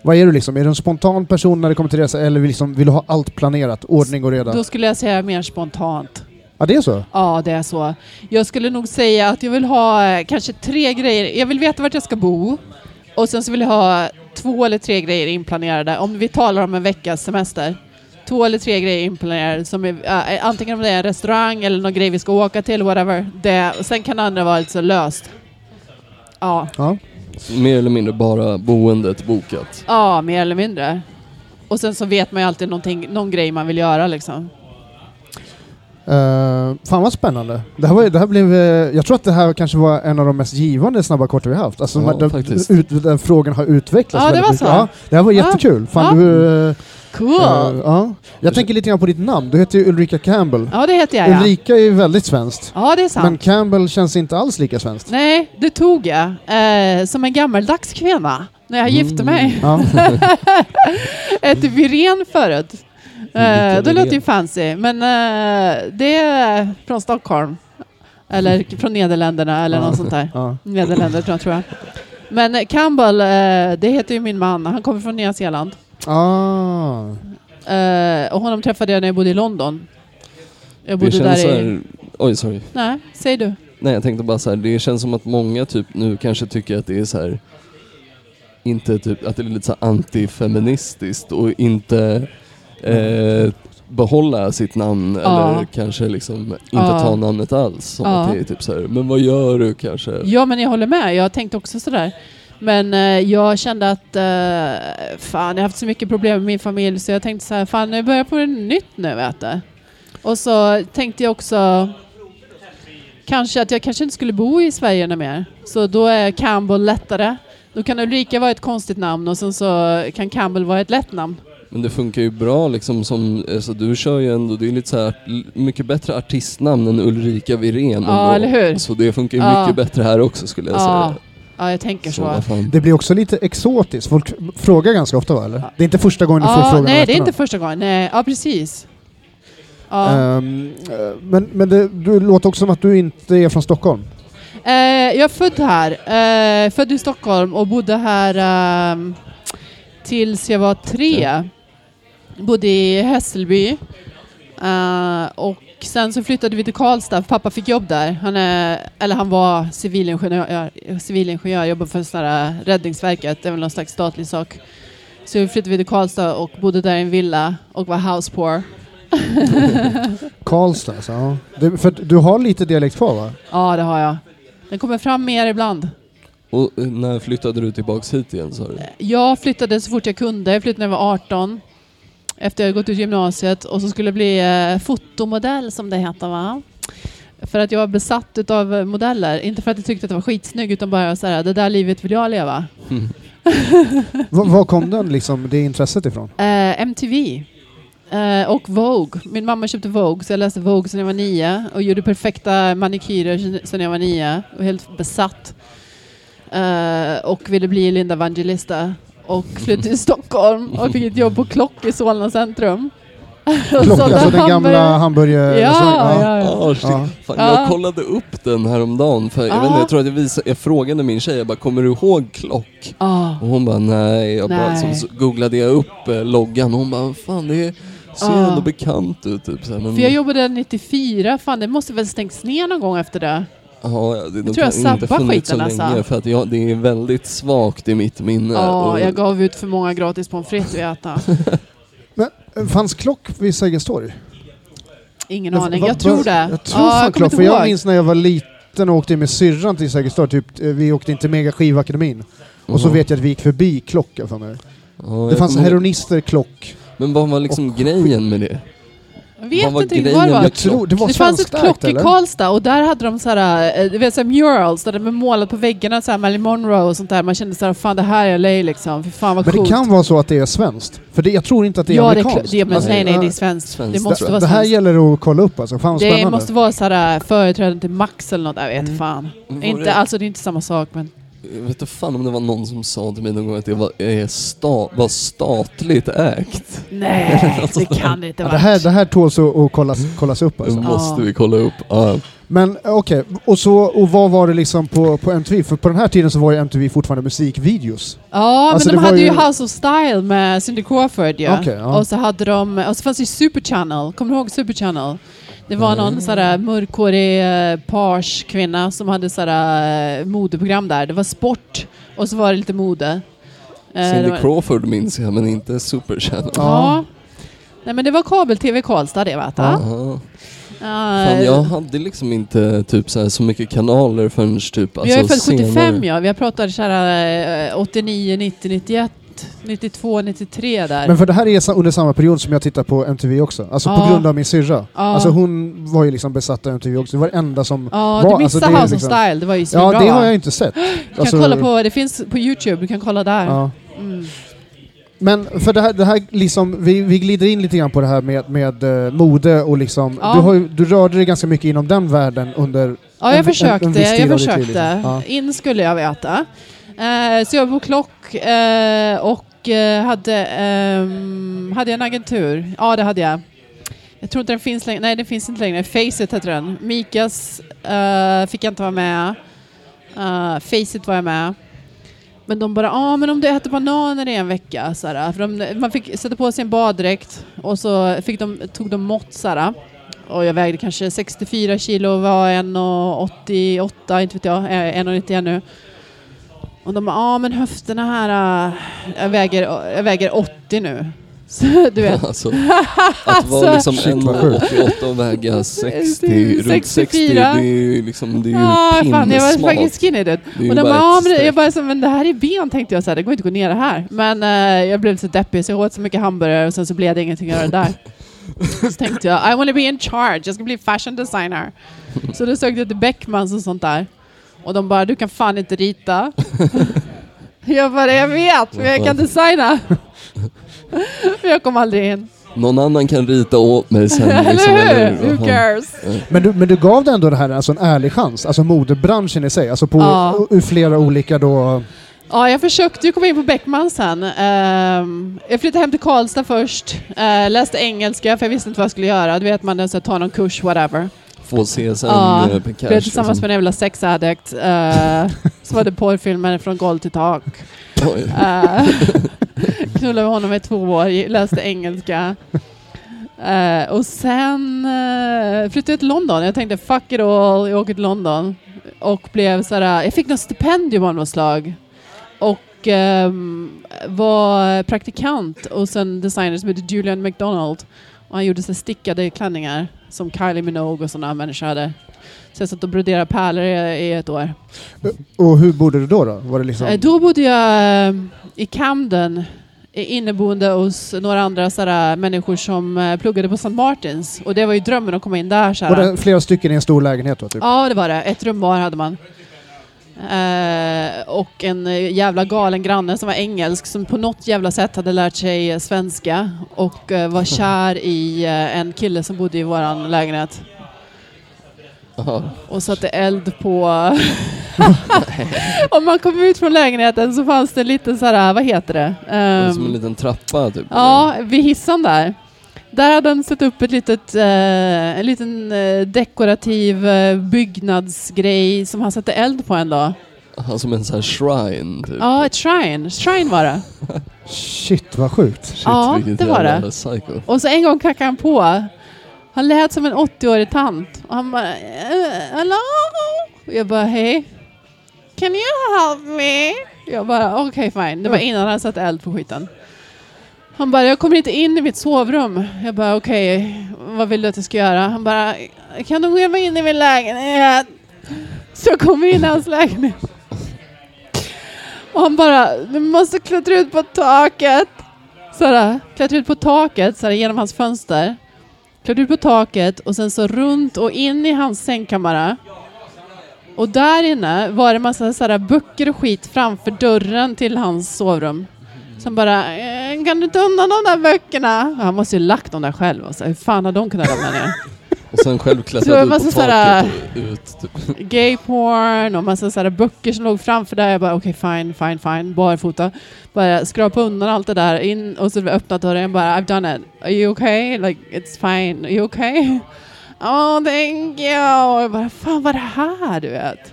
Vad är du liksom? Är du en spontan person när det kommer till resa eller vill, liksom, vill du ha allt planerat? Ordning och reda? Då skulle jag säga mer spontant. Ja, det är så? Ja, det är så. Jag skulle nog säga att jag vill ha eh, kanske tre grejer. Jag vill veta vart jag ska bo. Och sen så vill jag ha två eller tre grejer inplanerade. Om vi talar om en veckas semester. Två eller tre grejer inplanerade. Som är, äh, antingen om det är en restaurang eller någon grej vi ska åka till, whatever. Det, och sen kan det andra vara lite så löst. Ja, Ja. Mer eller mindre bara boendet bokat. ja, mer eller mindre. Och sen så vet man ju alltid någon grej man vill göra liksom. Uh, fan vad spännande. Det här, var, det här blev, eh, jag tror att det här kanske var en av de mest givande snabba korta vi haft. Alltså Ja, de, de, faktiskt. ut, den frågan har utvecklats Ja, det väldigt var mycket. så. Ja, det här var Ja. jättekul. Fan, Ja. du, eh, Cool! eh, ja. Jag tänker lite grann på ditt namn. Du heter ju Ulrika Campbell. Ja, det heter jag ja. Ulrika är ju väldigt svenskt. Ja, det är sant. Men Campbell känns inte alls lika svenskt. Nej, det tog jag. Eh, som en gammaldags kvinna. När jag gifte mig. Ja. Ett Virén förut. Vilka det låter ju fancy. Men eh, det är från Stockholm. Eller från Nederländerna eller något sånt där. Ja. Nederländer tror jag. Men Campbell, det heter ju min man. Han kommer från Nya Zeeland. Ah. Eh, och honom träffade jag när jag bodde i London. Jag bodde där i... här, Oj, sorry. Nej, säg du. Nej, jag tänkte bara så här, det känns som att många typ nu kanske tycker att det är så här inte typ, att det är lite så antifeministiskt och inte eh, behålla sitt namn Ja. eller kanske liksom inte Ja. ta namnet alls. Som Ja. att det är typ så här, men vad gör du kanske? Ja, men jag håller med. Jag tänkte också sådär. Men eh, jag kände att eh, fan, jag har haft så mycket problem med min familj så jag tänkte så här, fan nu börjar på det nytt nu vet du. Och så tänkte jag också kanske att jag kanske inte skulle bo i Sverige något mer. Så då är Campbell lättare. Då kan Ulrika vara ett konstigt namn och sen så kan Campbell vara ett lätt namn. Men det funkar ju bra liksom som, alltså du kör ju ändå, det är lite så här mycket bättre artistnamn än Ulrika Virén Ja, ändå. eller hur? Så det funkar ju Ja. mycket bättre här också skulle jag Ja, säga. Ja jag tänker så. Det blir också lite exotiskt. Folk frågar ganska ofta va, eller? Ja. Det är inte första gången du får Ja, frågan om nej, det är inte första gången. Nej, ja, precis. Ja. Eh, men men det, du låter också som att du inte är från Stockholm. Eh, jag är född här. Eh, född i Stockholm och bodde här ehm, tills jag var tre. Bodde i Hässelby. Och sen så flyttade vi till Karlstad. Pappa fick jobb där. Han, är, eller han var civilingenjör, civilingenjör jobbade för sån här Räddningsverket. Det är väl någon slags statlig sak. Så vi flyttade vi till Karlstad och bodde där i en villa och var house poor. Karlstad alltså, ja. det, för du har lite dialekt kvar va? Ja, det har jag. Den kommer fram mer ibland. Och eh, när flyttade du tillbaks hit igen sa du? Jag flyttade så fort jag kunde. Jag flyttade när jag var 18. Efter jag gått ut gymnasiet och så skulle bli eh, fotomodell som det heter va. För att jag var besatt utav modeller. Inte för att jag tyckte att det var skitsnygg utan bara så här, det där livet vill jag leva. Va, var kom den liksom, det intresset ifrån? Eh, MTV. Eh, och Vogue. Min mamma köpte Vogue så jag läste Vogue sedan jag var nio och gjorde perfekta manikyrer sedan jag var nio. Och helt besatt. Eh, och ville bli Linda Evangelista. Och flyttade till Stockholm och fick ett jobb på Klock i Solna centrum. Klock, alltså den gamla hamburgare. Ja, ja, ja. Ah, shit. Ja. Fan. Jag kollade upp den häromdagen, för jag, Ja. vet inte, jag tror att jag, visade, jag frågade min tjej, jag bara, kommer du ihåg Klock? Ah. Och hon bara, nej. Jag bara, Nej. så, så googlade jag upp eh, loggan och hon bara, fan det ser Ja. ändå bekant ut. Typ, så här, men, För jag jobbade där 94, fan det måste väl stängts ner någon gång efter det. Ja, det tror jag inte sabbar funnits så skiten, länge, alltså. för att jag, det är väldigt svagt i mitt minne. Ja, och, jag gav ut för många gratis pommes frites att äta. Men eh, fanns Klock vid Sergels torg? Ingen Va- aning, va- jag tror va- det. Jag tror ja, fan jag Klock, inte för jag minns när jag var liten och åkte in med syrran till Sergels torg, typ, eh, vi åkte in till Mega Skivakademin. Och så vet jag att vi gick förbi Klock jag för mig. Ja, Det jag fanns ihåg- heroinister, Klock. Men vad var liksom grejen med det? Jag vet Vad var inte riktigt vad det var. Jag tror det var Det fanns ett klock i? Karlstad och där hade de så här, eh, du vet, så här murals där de målat på väggarna, så här Marilyn Monroe och sånt där. Man kände så här, fan det här är LA liksom. Fy fan vad Men det coolt. kan vara så att det är svenskt. För det, jag tror inte att det är ja, det är, amerikanskt. kl- det, men Alltså, nej, nej, det är svenskt. Svenskt. Det måste det, vara det här svenskt. gäller att kolla upp alltså. Fan vad Det spännande. måste vara så här företrädaren till Max eller något, jag vet Mm. fan. Var Inte, det- alltså det är inte samma sak men... Jag vet inte fan om det var någon som sa till mig någon gång att det var, eh, sta, var statligt ägt. Nej, det kan det inte Ja, vara. det, här, det här tåls att, att kollas, kollas upp Det alltså. måste Ja. vi kolla upp. Ja. Men okej, och, så, och vad var det liksom på, på MTV? För på den här tiden så var ju MTV fortfarande musikvideos. Ja, Alltså, men det de hade ju ju- House of Style med Cindy Crawford ju. Okej, ja. Och så hade de, och så fanns det Super Channel. Kommer du ihåg Super Channel? Det var Mm. någon sådär mörkhårig eh, page kvinna som hade sådär eh, modeprogram där. Det var sport och så var det lite mode. Eh, det Cindy var- Crawford minns jag, men inte Super Channel. Ja. Nej men det var kabel-tv Karlstad det. Aha. Ja, Fan, jag hade liksom inte typ så, här, så mycket kanaler förrän typ vi har ju alltså, född 75 senare. ja. Vi har pratat såhär eh, 89, 90, 91, 92, 93 där. Men för det här är under samma period som jag tittar på MTV också. Alltså på Ja. grund av min syrra. Ja. Alltså hon var ju liksom besatt av MTV också. Det var det enda som... Ja, var- du alltså, missade det är House liksom- of Style. Det var ju. Ja, det har jag inte sett. Du kan Alltså, kolla på, det finns på Youtube, du kan kolla där. Ja. Mm. Men för det här, det här liksom, vi, vi glider in lite grann på det här med, med eh, mode och liksom, Ja. du, har, du rörde dig ganska mycket inom den världen under... Ja, En- jag en- försökte. en tid jag liv, försökte. liksom. Ja. In skulle jag veta. Eh, så jag var på Klock eh, och eh, hade, ehm, hade jag en agentur. Ja, det hade jag. Jag tror inte den finns längre. Nej, den finns inte längre. Facet heter den. Mikas eh, fick jag inte vara med. Eh, uh, Facet var jag med. Men de bara, ja ah, men om du äter bananer i en vecka, såhär, för de, man fick sätta på sig en baddräkt och så fick de, tog de mått såhär, och jag vägde kanske 64 kilo och var 1,88, inte vet jag, eh, 1,91 nu. Och de bara, ja ah, men höfterna här, äh, jag, väger, jag väger 80 nu. Så du vet, Alltså, att vara Alltså- liksom Shit, vad sjukt. 1,88 och väga 60, runt 60, 64. det är ju liksom, det är ju Ja, fan, jag var faktiskt skinny. Det Och de bara ja, men det- jag bara så, men det här är ben tänkte jag så här, det går inte att gå ner det här. Men eh, jag blev så deppig så jag åt så mycket hamburgare och sen så blev det ingenting att göra där. så tänkte jag, I want to be in charge, jag ska bli fashion designer. Så då sökte jag till Beckmans och sånt där. Och de bara, du kan fan inte rita. jag bara, jag vet, men jag kan designa. Men jag kom aldrig in. Någon annan kan rita åt mig sen. Liksom, Eller hur? Who cares? Men du, men du gav det ändå det här alltså en ärlig chans, alltså modebranschen i sig, alltså på Ja. ur flera olika då... Ja, jag försökte ju komma in på Beckman sen. Ehm, jag flyttade hem till Karlstad först, eh, läste engelska för jag visste inte vad jag skulle göra. Du vet man är så här, tar någon kurs, whatever. Få sen Ja, eh, på Blev cash. tillsammans liksom. med en jävla sexaddict. Uh, så var det porrfilmer från golv till tak. Uh, knullade med honom i två år, läste engelska. Eh, och sen uh, flyttade jag till London. Jag tänkte fuck it all, jag åker till London. Och blev såhär, jag fick något stipendium av något slag. Och ehm, var praktikant hos en designer som heter Julian McDonald. Och han gjorde så stickade klänningar som Kylie Minogue och sådana människor hade. Så jag satt och broderade pärlor i, i ett år. Och hur bodde du då? då? Var det liksom... Eh, Då bodde jag eh, i Camden, eh, inneboende hos några andra sådär, människor som eh, pluggade på St. Martins. Och det var ju drömmen att komma in där. var Såhär. det flera stycken i en stor lägenhet då? Typ? Ja, det var det. Ett rum var hade man. Eh, och en jävla galen granne som var engelsk som på något jävla sätt hade lärt sig svenska och eh, var kär i eh, en kille som bodde i våran lägenhet. Aha. och satte eld på... Om man kom ut från lägenheten så fanns det lite så här, vad heter det? Det är Som Ehm, en liten trappa typ. ja, vid hissen där. Där hade han satt upp ett litet, eh, en liten eh, dekorativ eh, byggnadsgrej som han satte eld på en dag. Aha, som en sån här shrine typ. Ja, ett shrine. Shrine var det. Shit vad sjukt. Shit, ja, vilket det var jävla det. Psycho. Och så en gång knackade han på. Han lät som en 80-årig tant. Och han bara, "Eh, hello? Och jag bara, hej. Can you help me? Jag bara, okej fine. Det var innan han satte eld på skiten. Han bara, jag kommer inte in i mitt sovrum. Jag bara, okej, vad vill du att jag ska göra? Han bara, kan du gå in i min lägenhet? Så jag kommer in i hans lägenhet. Och han bara, du måste klättra ut på taket. Sådär, klättra ut på taket sådär, genom hans fönster. Klättra ut på taket och sen så runt och in i hans sängkammare. Och där inne var det massa sådär böcker och skit framför dörren till hans sovrum. Som bara, "Eh, kan du ta undan de där böckerna? Han måste ju lagt dem där själv. Alltså. Hur fan har de kunnat ramla ner? Och sen själv Så ut massa på taket och ut. Typ. gay porn och massa sådana böcker som låg framför där. Jag bara okej fine, fine, fine, barfota. Bara skrapa undan allt det där in och så öppnat dörren. Bara I've done it. Are you okay? Like it's fine. Are you okay? Oh thank you! Och jag bara, fan vad är det här du vet?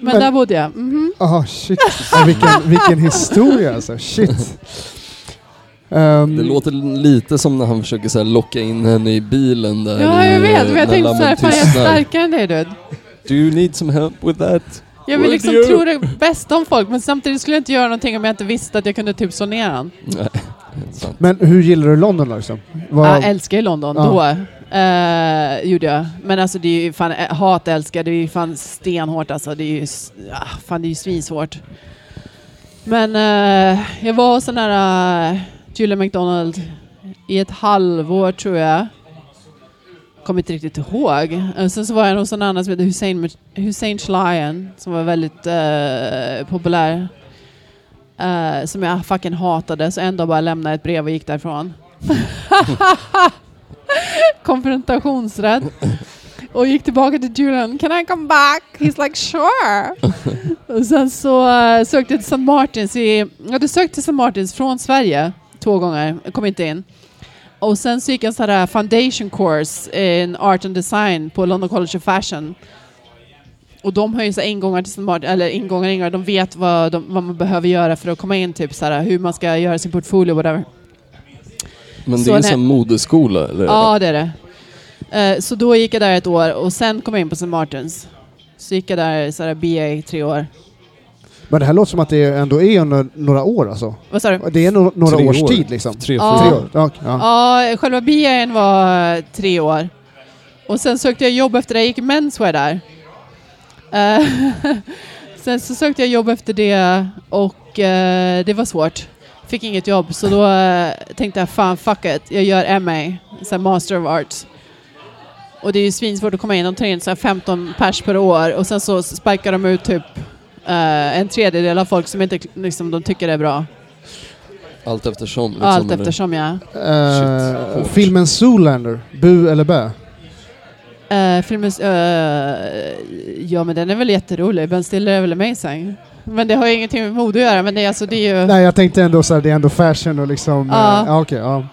Men, Men- där bodde jag. Mhm. Ah, shit. Ja, vilken, vilken historia alltså. Shit. Ehm, Det låter lite som när han försöker så här locka in henne i bilen där Ja, jag vet. Men jag tänkte såhär, fan jag är starkare än dig du. Do you need some help with that? Jag vill liksom you- tro det bästa om folk men samtidigt skulle jag inte göra någonting om jag inte visste att jag kunde typ slå ner sant. Men hur gillar du London då liksom? Vad- Jag älskar ju London Ja. då. Uh, gjorde jag. Men alltså det är ju fan, eh, hat älskar, det är ju fan stenhårt alltså. Det är ju, ah, fan det är ju svinsvårt. Men uh, jag var hos den här uh, Julia McDonald i ett halvår tror jag. Kommer inte riktigt ihåg. Uh, sen så var jag hos en annan som heter Hussein, Hussein Schlayan som var väldigt uh, populär. Som jag fucking hatade så en dag bara lämnade jag ett brev och gick därifrån. Konfrontationsrädd. Och gick tillbaka till Julian. Can I come back? He's like sure. och sen så uh, sökte jag till St. Martins. I, jag hade sökt till St. Martins från Sverige två gånger. Jag kom inte in. Och sen så gick jag en sån här foundation course in art and design på London College of Fashion. Och de har ju så ingångar till St. Martin, eller ingångar, ingångar, de vet vad, de, vad man behöver göra för att komma in, typ så här, hur man ska göra sin portfolio, whatever. Men det Så är en sån modeskola eller? Ja, det är det. Eh, så då gick jag där ett år och sen kom jag in på St. Martins. Så gick jag där så här, BA i tre år. Men det här låter som att det ändå är under några år alltså. Vad sa du? Det är no några Tre års år. tid liksom. Tre, Ja. Tre år? Ja, ja. Ja, själva BA'n var tre år. Och sen sökte jag jobb efter det. Jag gick menswear där. Eh, sen så sökte jag jobb efter det och eh, det var svårt. Fick inget jobb så då eh, tänkte jag fan fuck it. Jag gör MA, så här Master of Arts. Och det är ju svinsvårt att komma in. De tar in så här 15 pers per år och sen så sparkar de ut typ eh, en tredjedel av folk som inte liksom, de tycker är bra. Allt eftersom. Liksom, Allt eller? eftersom ja. Eh, hårt. filmen Zoolander, bu eller bä? Uh, filmen, eh, ja men den är väl jätterolig. Ben Stiller är väl amazing. Men det har ju ingenting med mode att göra. Men det är, alltså, det är ju... Nej, jag tänkte ändå så här, det är ändå fashion och liksom... Ja. eh, ja, okej, ja.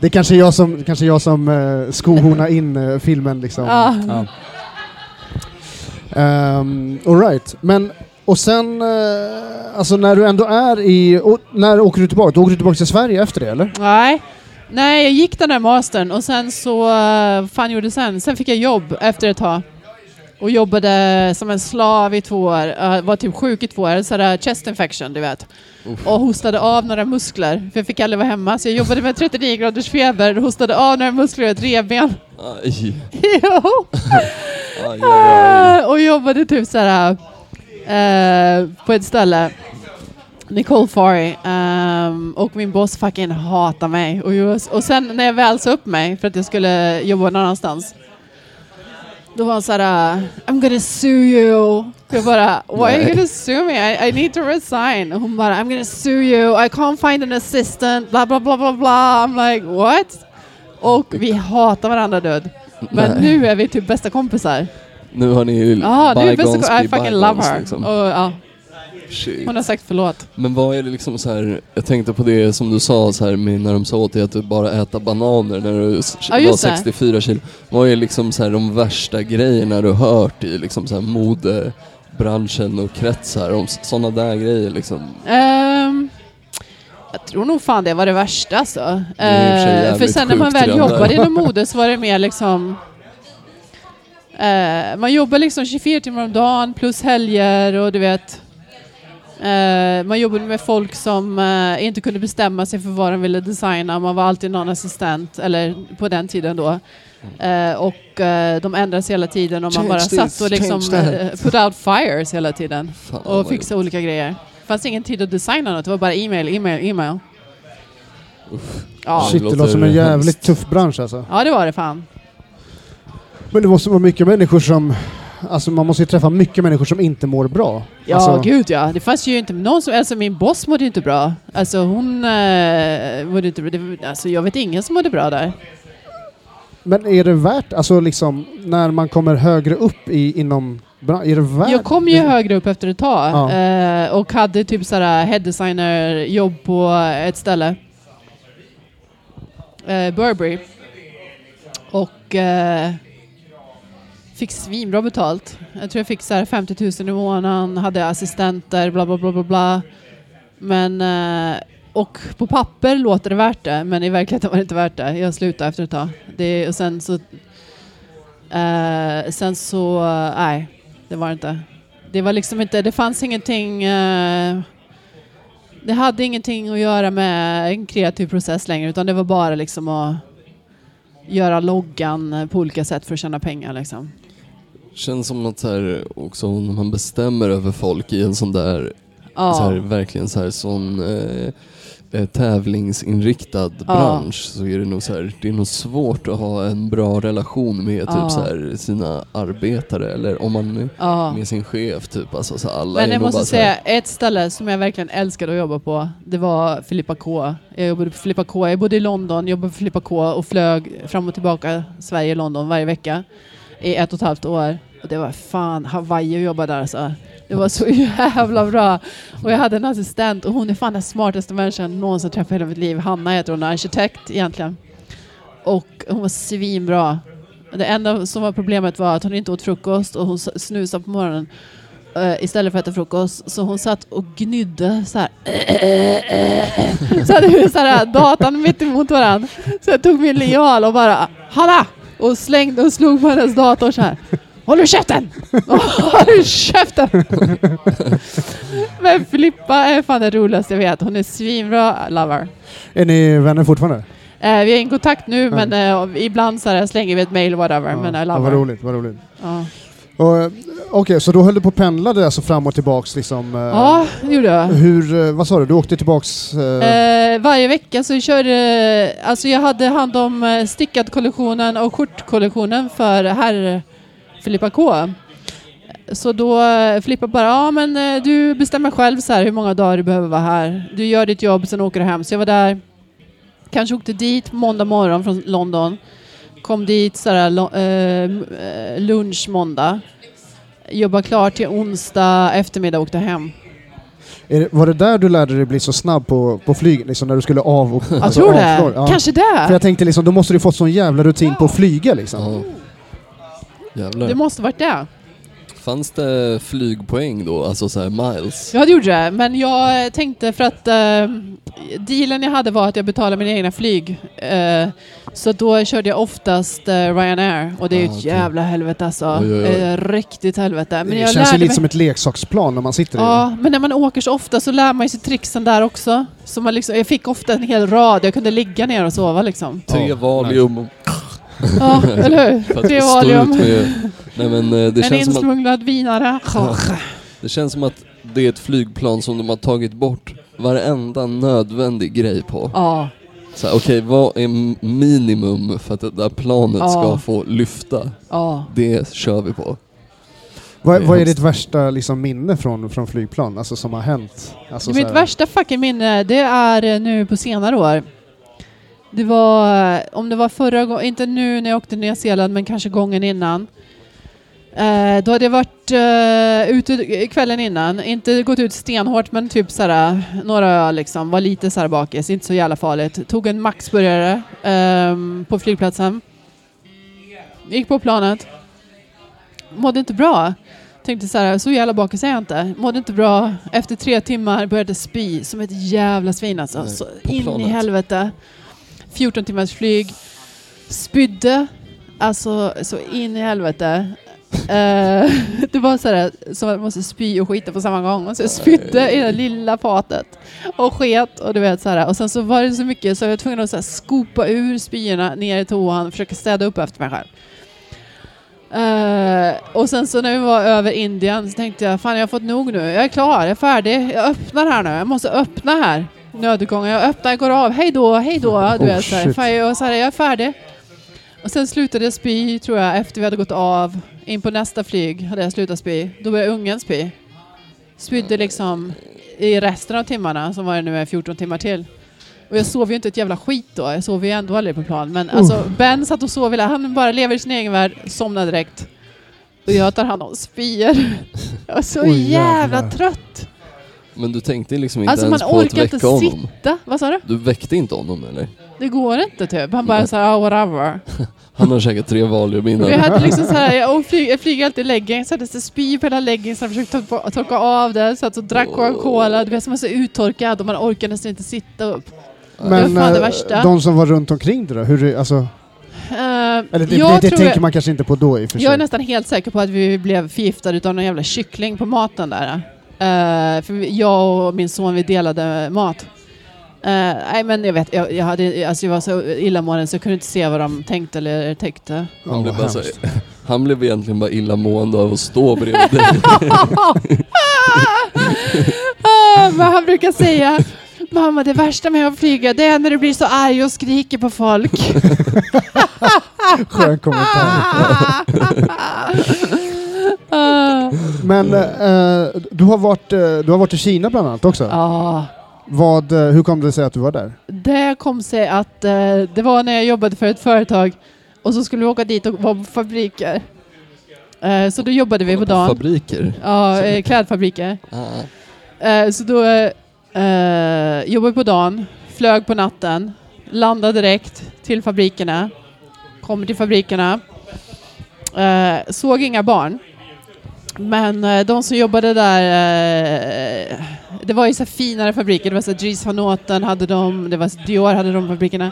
Det är kanske jag som, kanske jag som uh, skohornar in eh, filmen liksom. Ja. Ja. Um, Alright, men och sen, eh, alltså när du ändå är i, och, när åker du tillbaka? Då åker du tillbaka till Sverige efter det eller? Nej. Nej, jag gick den där mastern och sen så... Uh, fan gjorde sen? Sen fick jag jobb efter ett tag. Och jobbade som en slav i två år. Uh, var typ sjuk i två år. Sådär chest infection, du vet. Uff. Och hostade av några muskler. För jag fick aldrig vara hemma. Så jag jobbade med 39 graders feber. Hostade av några muskler och ett revben. Aj, jo! aj, aj. Ah, och jobbade typ såhär eh, på ett ställe. Nicole Farey. ehm, och min boss fucking hatar mig. Och, jag, och sen när jag väl sa upp mig för att jag skulle jobba någon annanstans. Då var han såhär, I'm gonna sue you. Jag bara, why are you gonna sue me? I, I need to resign. Och hon bara, I'm gonna sue you. I can't find an assistant. Bla bla bla bla bla. I'm like, what? Och vi hatar varandra död. Men Nej. nu är vi typ bästa kompisar. Nu har ni ju Ja, du är bästa I fucking love her. Liksom. Och, ja, Shit. hon har sagt förlåt. Men vad är det liksom så här, jag tänkte på det som du sa så här med när de sa åt dig att du bara äta bananer när du Ja, var just det. 64 kilo. Vad är liksom så här de värsta grejerna du hört i liksom så här modebranschen och kretsar om sådana där grejer liksom? Ehm, jag tror nog fan det var det värsta alltså. Och för Eh, för sen när man väl jobbade inom mode så var det mer liksom eh, man jobbar liksom 24 timmar om dagen plus helger och du vet eh, man jobbade med folk som eh, inte kunde bestämma sig för vad de ville designa. Man var alltid någon assistent, eller på den tiden då. Eh, och de ändras hela tiden och man Change bara this, satt och liksom change put out fires hela tiden Fan, och fixa olika grejer. Det fanns ingen tid att designa något, det var bara e-mail, e-mail, e-mail. Ja. Shit, det låter låter som en jävligt hemskt. tuff bransch alltså. ja, det var det fan. Men det måste vara mycket människor som, alltså man måste ju träffa mycket människor som inte mår bra. Ja, alltså, gud ja. Det fanns ju inte någon som... Alltså min boss mådde ju inte bra. Alltså hon eh, mådde inte bra. Det, alltså jag vet ingen som mådde bra där. Men är det värt, alltså liksom när man kommer högre upp i, inom är det värt? Jag kom ju högre upp efter ett tag Ja. eh, och hade typ såhär head designer jobb på ett ställe. Eh, Burberry. Och och eh, fick svinbra betalt. Jag tror jag fick så här 50 000 i månaden, hade assistenter, bla bla bla bla bla. Men, eh, och på papper låter det värt det, men i verkligheten var det inte värt det. Jag slutade efter ett tag. Det, och sen så, eh, sen så, nej, det var det inte. Det var liksom inte, det fanns ingenting, eh, det hade ingenting att göra med en kreativ process längre, utan det var bara liksom att göra loggan på olika sätt för att tjäna pengar liksom. Känns som att så här, också när man bestämmer över folk i en sån där, Ja. så här, verkligen så här, sån eh, eh, tävlingsinriktad bransch så är det nog så här, det är nog svårt att ha en bra relation med Ja. typ så här, sina arbetare eller om man ja. med sin chef typ. Alltså, så alla Men jag måste säga, ett ställe som jag verkligen älskade att jobba på, det var Filippa K. Jag jobbade på Filippa K. Jag bodde i London, jobbade på Filippa K och flög fram och tillbaka Sverige London varje vecka i ett och ett halvt år. Och det var fan Hawaii att jobba där alltså. Det var så jävla bra. Och jag hade en assistent och hon är fan den smartaste människan jag någonsin träffat i hela mitt liv. Hanna heter hon, arkitekt egentligen. Och hon var svinbra. Det enda som var problemet var att hon inte åt frukost och hon snusade på morgonen uh, istället för att äta frukost. Så hon satt och gnydde så här. Så hade vi så här datan mitt emot varandra. Så jag tog min linjal och bara Hanna! Och slängde och slog på hennes dator så här. Håll du käften! Håll du käften! Men Filippa är fan det roligaste jag vet. Hon är svinbra lover. Är ni vänner fortfarande? Eh, vi är i kontakt nu men eh, ibland så här slänger vi ett mail whatever. men I ja, love vad her. roligt, vad roligt. Ja. Eh, Okej, så då höll du på att pendla det alltså fram och tillbaks liksom? eh, ja, det gjorde jag. Hur, eh, vad sa du, du åkte tillbaks? eh, varje vecka så körde, alltså jag hade hand om stickad-kollektionen och skjortkollektionen för herr Filippa K. Så då Filippa bara, ja men du bestämmer själv så här hur många dagar du behöver vara här. Du gör ditt jobb, sen åker du hem. Så jag var där, kanske åkte dit måndag morgon från London. Kom dit så här, lo- eh, eh, lunch måndag. Jobba klart till onsdag eftermiddag och åkte hem. är det, var det där du lärde dig bli så snabb på, på flyget, liksom när du skulle av och Jag alltså tror det. Ja. Kanske För det. jag tänkte liksom, då måste du fått sån jävla rutin på att flyga liksom. Jävlar. Det måste varit det. Fanns det flygpoäng då, alltså så här miles? Ja, det gjorde det. Men jag tänkte för att eh, dealen jag hade var att jag betalade mina egna flyg. Eh, så då körde jag oftast eh, Ryanair och det är ju Ah, ett okej. jävla helvete alltså. Oj, oj, oj. Eh, riktigt helvete. Men det jag känns ju lärde lite mig... som ett leksaksplan när man sitter i. Ja, men när man åker så ofta så lär man sig tricksen där också. Så man liksom, jag fick ofta en hel rad, jag kunde ligga ner och sova liksom. Tre Valium Ja, eller hur? Tre Valium. Nej men eh, det En känns, som att, insmugglad vinare. det känns som att det är ett flygplan som de har tagit bort varenda nödvändig grej på. Ja, Okej, vad är minimum för att det där planet Ja. ska få lyfta? ja. Det kör vi på. Vad, vad är ditt värsta liksom, minne från, från flygplan? Alltså som har hänt? Alltså, Mitt värsta fucking minne, det är eh, nu på senare år. Det var, eh, om det var förra gången, inte nu när jag åkte till Nya Zeeland, men kanske gången innan. Eh, då hade jag varit eh, ute kvällen innan, inte gått ut stenhårt men typ såhär, några öl liksom, var lite såhär bakis, inte så jävla farligt. Tog en maxburgare ehm, på flygplatsen. Gick på planet. Mådde inte bra. Tänkte så här, så jävla bakis är jag inte. Mådde inte bra. Efter tre timmar började spy som ett jävla svin alltså. Nej, Så in i planet. helvete. 14 timmars flyg. Spydde. Alltså så in i helvete. Eh, det var så här, som att man måste spy och skita på samma gång. Och så jag spydde i det lilla fatet. Och sket och du vet så här. Och sen så var det så mycket så jag var tvungen att skopa ur spyorna ner i toan och försöka städa upp efter mig själv. Eh, och sen så när vi var över Indien så tänkte jag, fan jag har fått nog nu. Jag är klar, jag är färdig. Jag öppnar här nu. Jag måste öppna här. Nödutgången. Jag öppnar, går av. Hej då, hej då. Du Oh, vet, så här. Fan, jag, så här, jag är färdig. Och sen slutade jag spy, tror jag, efter vi hade gått av. In på nästa flyg hade jag slutat spy. Då började ungen spy. Spydde liksom i resten av timmarna, som var det nu är 14 timmar till. Och jag sov ju inte ett jävla skit då. Jag sov ju ändå aldrig på plan. Men alltså, Ben satt och sov. Han bara lever i sin egen värld, somnade direkt. Och jag tar hand om spyor. Jag var så Oj, jävla jävlar. trött. Men du tänkte liksom inte Alltså ens man på att orkar inte väcka honom? sitta. Vad sa du? Du väckte inte honom eller? Det går inte typ. Han bara såhär, ah, whatever. Han har käkat tre Valium Vi innan. hade liksom så här, jag, flyg, jag flyger alltid leggings, så hade det spy på hela leggingsen, jag försökte ta på- torka av det, så att så drack Coca-Cola, du vet som var så uttorkad och man orkar nästan inte sitta upp. Men fan det eh, värsta. de som var runt omkring det då? Hur, det- alltså, Uh, eller det, jag, det, det tror tänker jag, man kanske inte på då i och för sig. jag är nästan helt säker på att vi blev förgiftade av någon jävla kyckling på maten där. Eh, för jag och min son vi delade mat. Eh, nej men jag vet, jag, jag, hade, alltså jag var så illamående så jag kunde inte se vad de tänkte eller tyckte. Han blev, vad bara så, han blev egentligen bara illamående av att stå bredvid dig. Ah, men han brukar säga Mamma, det värsta med att flyga det är när du blir så arg och skriker på folk. Skön kommentar. Men eh, du, har varit, eh, du har varit i Kina bland annat också. Ja, Vad, eh, hur kom det sig att du var där? det kom sig att eh, det var när jag jobbade för ett företag och så skulle vi åka dit och vara på fabriker. Eh, så då jobbade vi på dagen. Fabriker. Ja, eh, klädfabriker. Ah. Eh, så då eh, jobbade vi på dagen, flög på natten, landade direkt till fabrikerna, kommer till fabrikerna, eh, såg inga barn. Men eh, de som jobbade där, eh, det var ju så finare fabriker, det var så Dries van Noten hade de, det var Dior hade de fabrikerna.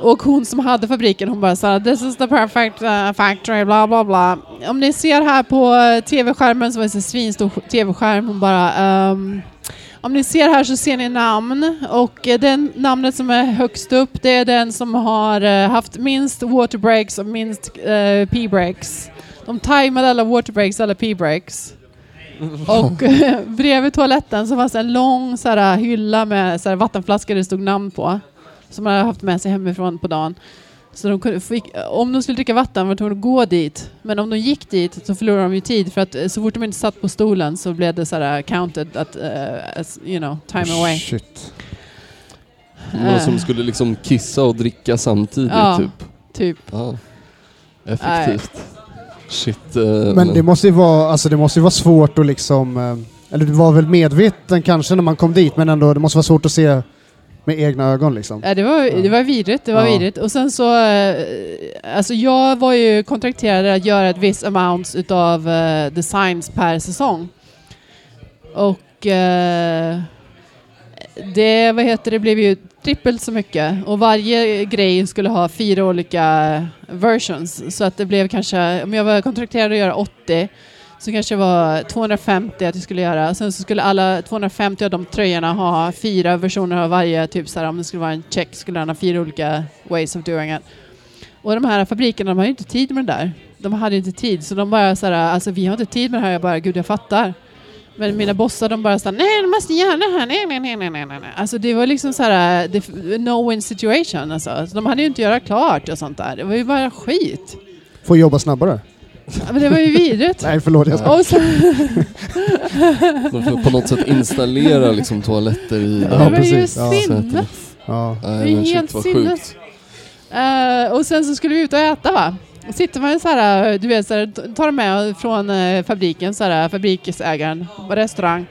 Och hon som hade fabriken hon bara sa this is the perfect uh, factory bla bla bla. Om ni ser här på tv-skärmen så var det en svinstor tv-skärm hon bara um, om ni ser här så ser ni namn och den namnet som är högst upp det är den som har haft minst water breaks och minst uh, p-breaks. De tajmade alla water breaks alla p-breaks. Och eh, bredvid toaletten så fanns en lång så här, hylla med så här, vattenflaskor det stod namn på. Som de hade haft med sig hemifrån på dagen. Så de kunde, fick, om de skulle dricka vatten var de tvungna att gå dit. Men om de gick dit så förlorade de ju tid för att eh, så fort de inte satt på stolen så blev det så här counted att, eh, as, you know, time away. Shit. Någon som skulle liksom kissa och dricka samtidigt Ja. typ. Typ. Ja. Effektivt. Shit. eh, Men det måste ju vara, alltså det måste ju vara svårt att liksom, eh, eller du var väl medveten kanske när man kom dit, men ändå det måste vara svårt att se med egna ögon liksom. Ja, det var, det var vidrigt. Det var Ja. vidrigt. Och sen så, eh, alltså jag var ju kontrakterad att göra ett visst amount utav eh, designs per säsong. Och eh, det, vad heter det, blev ju trippelt så mycket. Och varje grej skulle ha fyra olika versions. Så att det blev kanske, om jag var kontrakterad att göra 80 så kanske det var 250 att jag skulle göra. Sen så skulle alla 250 av de tröjorna ha fyra versioner av varje. Typ så här, om det skulle vara en check skulle den ha fyra olika ways of doing it. Och de här fabrikerna, de har ju inte tid med det där. De hade inte tid, så de bara så här, alltså vi har inte tid med det här. Jag bara, gud jag fattar. Men mina bossar de bara såhär, nej du måste göra det här, nej nej nej nej nej nej. Alltså det var liksom såhär, det- no win situation alltså. Så de hade ju inte göra klart och sånt där. Det var ju bara skit. Få jobba snabbare. Ja, Men det var ju vidrigt. Nej förlåt, jag ska. Så, De får på något sätt installera liksom toaletter i Ja, det var ju sinnes. Ja. Det men helt sinnes. Eh, och sen så skulle vi ut och äta va. Sitter man så här, du vet, så här, tar med från eh, fabriken, så här, fabriksägaren, på restaurang.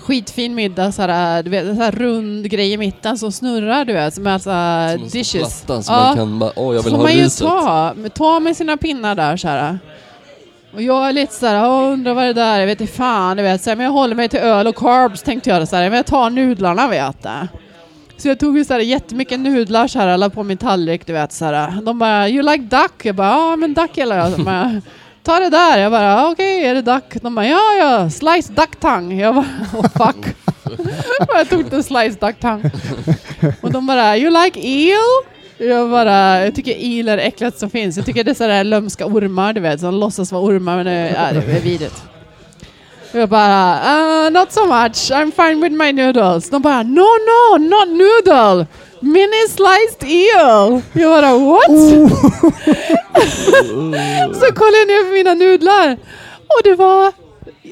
Skitfin middag, så här, du vet, så här rund grej i mitten som snurrar, du vet, med alltså Som dishes. som Ja. man kan bara, åh jag vill får ha man ju riset. ta, men ta med sina pinnar där så här. Och jag är lite så här, "Åh, undrar vad det där är, jag vet inte fan, du vet, så här, men jag håller mig till öl och carbs tänkte jag så här, men jag tar nudlarna vet jag. Så jag tog ju så här jättemycket nudlar så här, på min tallrik, du vet så här. De bara, you like duck? Jag bara, ja men duck gillar jag. De bara, Ta det där. Jag bara, okej, är det duck? De bara, ja ja, slice duck tongue. Jag bara, oh fuck. Jag tog inte slice duck tongue. Och de bara, you like eel? Jag bara, jag tycker eel är det äckligaste som finns. Jag tycker det är sådär lömska ormar, du vet, som låtsas vara ormar, men det, är, det är vidrigt. Jag bara, uh, not so much, I'm fine with my noodles. De bara, no no, not noodle! Mini sliced eel! Jag bara, what? så kollade jag ner på mina nudlar och det var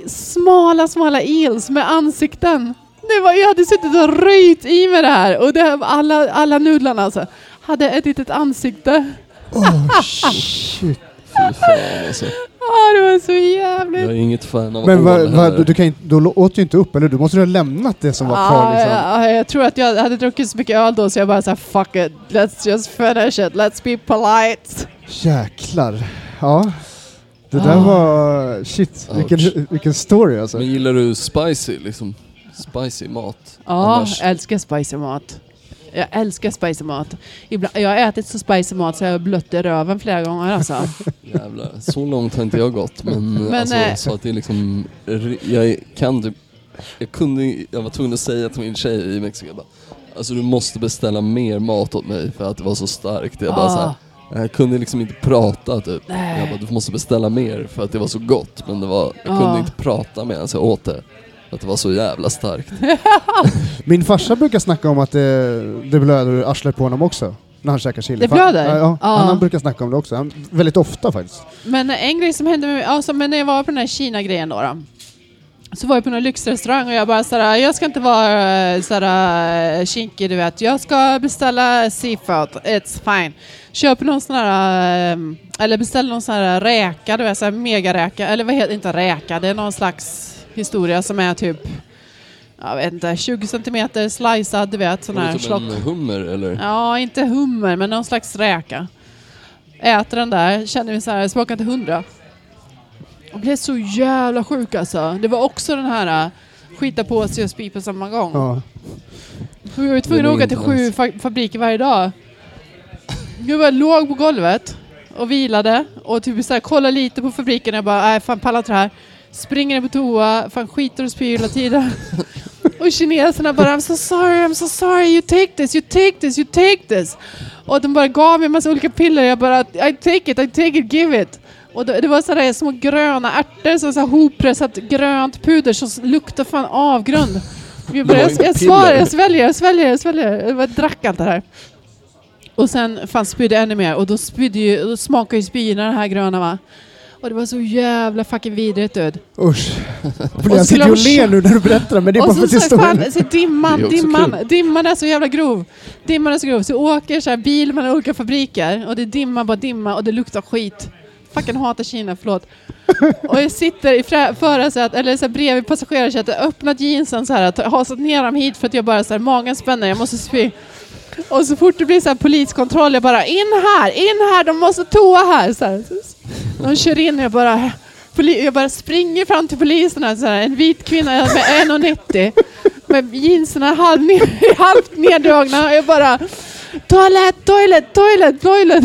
smala, smala eels med ansikten. Det var, jag hade suttit och röjt i mig det här och det, alla, alla nudlarna alltså, hade ett litet ansikte. Oh, shit. Fy fan alltså. Ah, det var så Jag jävligt. är inget fan av Men vad, heller. du kan inte, då åt du inte upp, eller? Du måste ju ha lämnat det som var kvar Ah, liksom. ja, jag tror att jag hade druckit så mycket öl då så jag bara såhär fuck it, let's just finish it, let's be polite. Jäklar. Ja. Det där Ah. var... Shit, vilken, Ouch. vilken story alltså. Men gillar du spicy liksom? Spicy mat? Ja, jag älskar spicy mat. Jag älskar spicy mat. Ibland, jag har ätit så spicy mat så jag har blött i röven flera gånger alltså. Jävlar, så långt har inte jag gått men, Men, alltså, eh, så att det är liksom, jag kan typ, jag kunde, jag var tvungen att säga till min tjej i Mexiko, bara, alltså du måste beställa mer mat åt mig för att det var så starkt. Jag bara Ah. så här, jag kunde liksom inte prata typ. Nej. Jag bara, du måste beställa mer för att det var så gott men det var, jag Ah. kunde inte prata medan jag åt det. Att det var så jävla starkt. Min farsa brukar snacka om att det, det blöder ur arslet på honom också. När han käkar chili. Det blöder? Ja, ja. Ja. Han, brukar snacka om det också. Han, väldigt ofta faktiskt. Men en grej som hände med mig, alltså, men när jag var på den här Kina-grejen då, då så var jag på någon lyxrestaurang och jag bara såhär, jag ska inte vara såhär kinkig du vet. Jag ska beställa seafood, it's fine. Köper någon sån här, eh, eller beställer någon sån här räka, du vet såhär megaräka, eller vad heter inte räka, det är någon slags historia som är typ, jag vet inte, 20 centimeter slicead, du vet, sån här typ slock. en hummer eller? Ja, inte hummer, men någon slags räka. Äter den där, känner mig så här, smakar inte hundra. Och blev så jävla sjuk alltså. Det var också den här äh, skita på sig och spy på samma gång. Ja. Och jag var tvungen Den att är åka till sju fa- fabriker varje dag. Jag bara låg på golvet och vilade och typ så här, kollade lite på fabriken. Jag bara, nej fan pallar inte det här. Springer in på toa, fan skiter och spyr hela tiden. och kineserna bara, I'm so sorry, I'm so sorry, you take this, you take this, you take this. Och de bara gav mig en massa olika piller. Jag bara, I take it, I take it, give it. Och det, det var sådär små gröna ärtor, så, så hoppressat grönt puder som luktade fan avgrund. Jag, bara, jag, jag svarar, jag sväljer, jag sväljer, jag sväljer. Jag bara drack allt det här. Och sen fan spydde ännu mer och då, spydde ju, då smakade ju spyorna den här gröna va. Och det var så jävla fucking vidrigt död. Usch. Och Jag sitter ju och ler nu när du berättar men det är bara för att historien. så dimman, dimman, dimman är så jävla grov. Dimman är så grov. Så åker så här bil mellan olika fabriker och det är dimma, bara dimma och det luktar skit. Fucking hatar Kina, förlåt. Och jag sitter i förarsätet, eller så här bredvid passagerarsätet, öppnat jeansen så här, hasat ner dem hit för att jag bara så här, magen spänner, jag måste spy. Och så fort det blir så här poliskontroll, jag bara in här, in här, de måste toa här. Så här. De kör in och jag bara, jag bara springer fram till poliserna, så här, en vit kvinna med 1,90 med jeansen halv halvt neddragna och jag bara Toalett, toilet, toilet, toilet!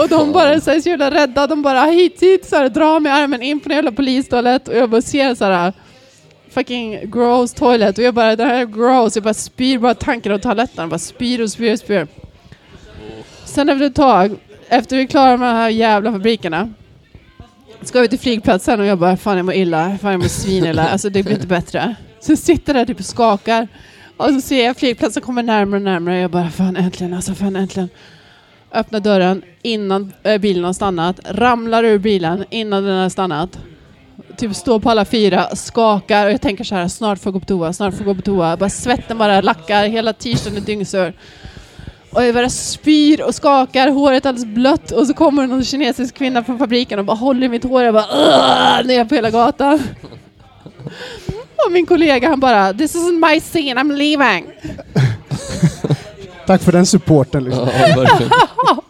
och de bara så, här, så jävla rädda, de bara hit, hit, så här, drar mig armen in på en jävla polistoalett och jag bara ser så här fucking gross toilet och jag bara det här är gross, jag bara spyr bara tanken av toaletten, Jag bara spyr och spyr och spyr. Sen efter ett tag, efter vi är klara med de här jävla fabrikerna ska vi till flygplatsen och jag bara fan jag mår illa, fan jag mår svinilla, alltså det blir inte bättre. Så jag sitter där typ och skakar och så ser jag flygplatsen kommer närmare och närmare och jag bara fan äntligen, alltså fan äntligen. Öppnar dörren innan eh, bilen har stannat, ramlar ur bilen innan den har stannat. Typ står på alla fyra, skakar och jag tänker så här snart får jag gå på toa, snart får jag gå på toa. Bara svetten bara lackar, hela t-shirten är dyngsur. Och jag bara spyr och skakar, håret alldeles blött och så kommer någon kinesisk kvinna från fabriken och bara håller i mitt hår. Jag bara ner på hela gatan. Och min kollega han bara This isn't my scene, I'm leaving. Tack för den supporten liksom. Ja.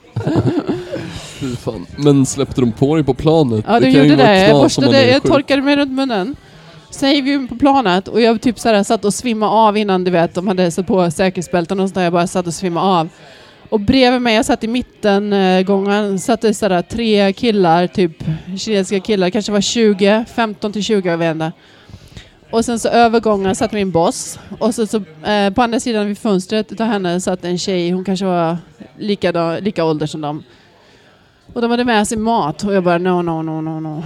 Fy fan. Men släppte de på dig på planet? Ja, de gjorde det. Jag borstade, jag torkade mig runt munnen. Sen gick vi in på planet och jag typ såhär satt och svimmade av innan du vet, de hade satt på säkerhetsbälten och sånt där. Jag bara satt och svimmade av. Och bredvid mig, jag satt i mitten eh, gången, satt det sådär tre killar, typ kinesiska killar, kanske var 20, 15 till 20, jag vet inte. Och sen så övergången satt min boss och så, så eh, på andra sidan vid fönstret utav henne satt en tjej, hon kanske var lika, då, lika ålder som dem. Och de hade med sig mat och jag bara no, no, no, no, no.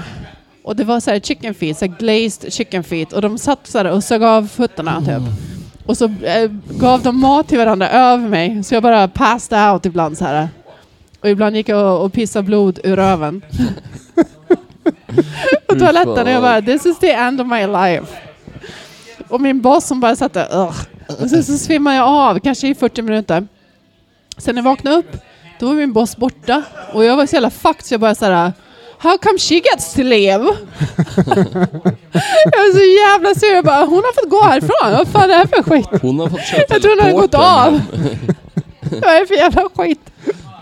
Och det var så här chicken feet, så här glazed chicken feet och de satt så här och sög av fötterna typ. Och så eh, gav de mat till varandra över mig så jag bara passed out ibland så här. Och ibland gick jag och, och pissade blod ur röven. på toaletten och jag bara this is the end of my life. Och min boss som bara satt där "Ugh." Och sen så svimmade jag av, kanske i 40 minuter. Sen när jag vaknade upp, då var min boss borta. Och jag var så jävla fucked så jag bara såhär How come she gets to live? jag är så jävla sur. Jag bara, hon har fått gå härifrån. Vad fan är det här för skit? Hon har fått köra Jag tror hon hade gått av. Vad är det för jävla skit?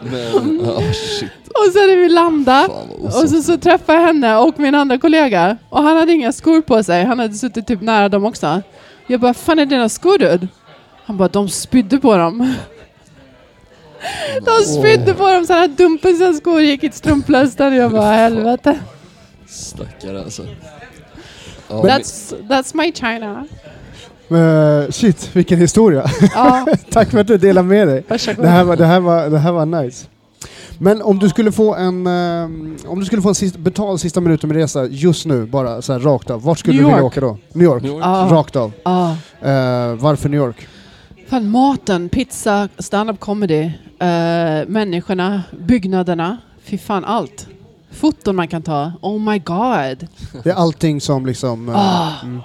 Men, oh shit. Och sen när vi landade och så, så träffade jag henne och min andra kollega och han hade inga skor på sig. Han hade suttit typ nära dem också. Jag bara, fan är dina skor död? Han bara, de spydde på dem. De spydde på dem så han dumpade sina skor gick i strumplösten. Jag bara, helvete. Stackare alltså. Ja, That's, that's my China. Eh, shit, vilken historia. Ja, Tack för att du delade med dig. varsågod. Det här var, det här var, det här var nice. Men om du skulle få en, ehm, om du skulle få en sista, betald sista minuten med resa just nu, bara så här rakt av. Vart skulle New du vilja York. åka då? New York? New York. Ja. Rakt av. Ja. Eh, varför New York? Fan, maten, pizza, stand-up comedy, eh, människorna, byggnaderna. Fy fan, allt. Foton man kan ta. Oh my god. Det är allting som liksom... eh, Ah. mm.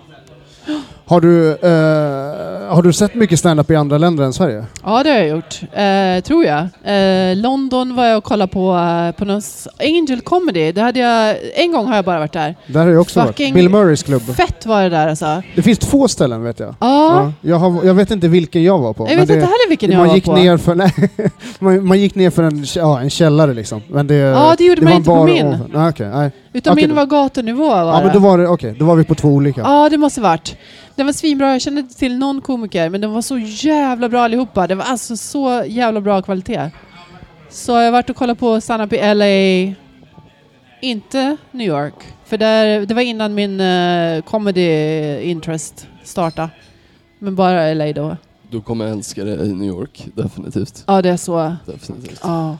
Har du, eh, har du sett mycket stand-up i andra länder än Sverige? Ja, det har jag gjort. Eh, tror jag. Eh, London var jag och kollade på, eh, på någon Angel Comedy. Det hade jag, en gång har jag bara varit där. Där har jag också Fucking- varit. Bill Murrays klubb. Fett var det där alltså. Det finns två ställen vet jag. Ja. Ja, jag, har, jag vet inte vilken jag var på. Jag men vet det, inte heller vilken jag man var gick på. ner för, nej, man, man gick ner för en, ja, en källare liksom. Men det, Ja, det gjorde man var inte på min. oven. Nej, okej, nej. Utan Okej, min var gatunivå var Ja, men det. då var det, okej, då var vi på två olika. Ja, det måste varit. Den var svinbra. Jag kände inte till någon komiker, men de var så jävla bra allihopa. Det var alltså så jävla bra kvalitet. Så jag har varit och kollat på stand-up i LA. Inte New York. För där, det var innan min eh, comedy interest startade. Men bara LA då. Du kommer älska det i New York, definitivt. Ja, det är så. definitivt. Ja.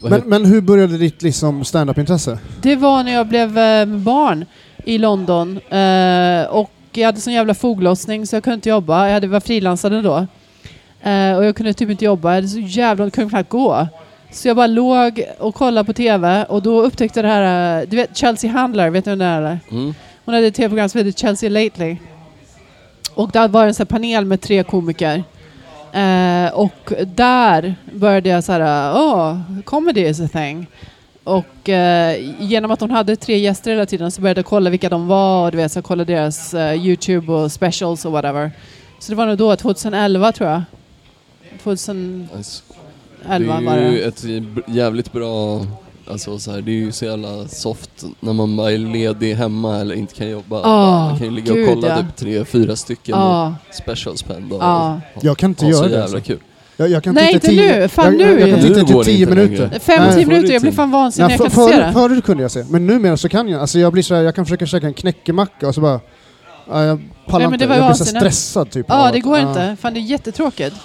Men, men hur började ditt liksom stand-up-intresse? Det var när jag blev eh, barn i London. Eh, och jag hade sån jävla foglossning så jag kunde inte jobba. Jag hade, var frilansande då. Eh, och jag kunde typ inte jobba. Jag hade så jävla... Jag kunde knappt gå. Så jag bara låg och kollade på TV och då upptäckte jag det här... eh, Du vet Chelsea Handler, vet du vem det är? Mm. Hon hade ett tv-program som hette Chelsea Lately. Och där var en sån panel med tre komiker. Eh, och där började jag så här, åh, comedy is a thing. Och eh, genom att hon hade tre gäster hela tiden så började jag kolla vilka de var och du vet, så jag kollade deras eh, Youtube och specials och whatever. Så det var nog då, 2011 tror jag. 2011 Nice. var det är ju det. ett jävligt bra, alltså så här, det är ju så jävla soft när man bara är ledig hemma eller inte kan jobba. Ah, man kan ju ligga och kolla ja. typ tre, fyra stycken Ja, specials på en dag. ja. Jag kan inte Ha så göra det. jävla Alltså. kul. Jag, jag kan Nej, titta inte tio, nu. Fan, jag, jag, jag nu. kan Nu titta typ det tio minuter. längre. Fem, Nej. tio i minuter, jag blir fan vansinnig. Ja, jag för, kan inte se det. förr kunde jag se, men numera så kan jag. Alltså jag blir så här, jag kan försöka käka en knäckemacka och så bara... Ja, jag pallar Nej, men inte. det var Jag blir så stressad typ. Ja, det går ja. inte. Fan, det är jättetråkigt.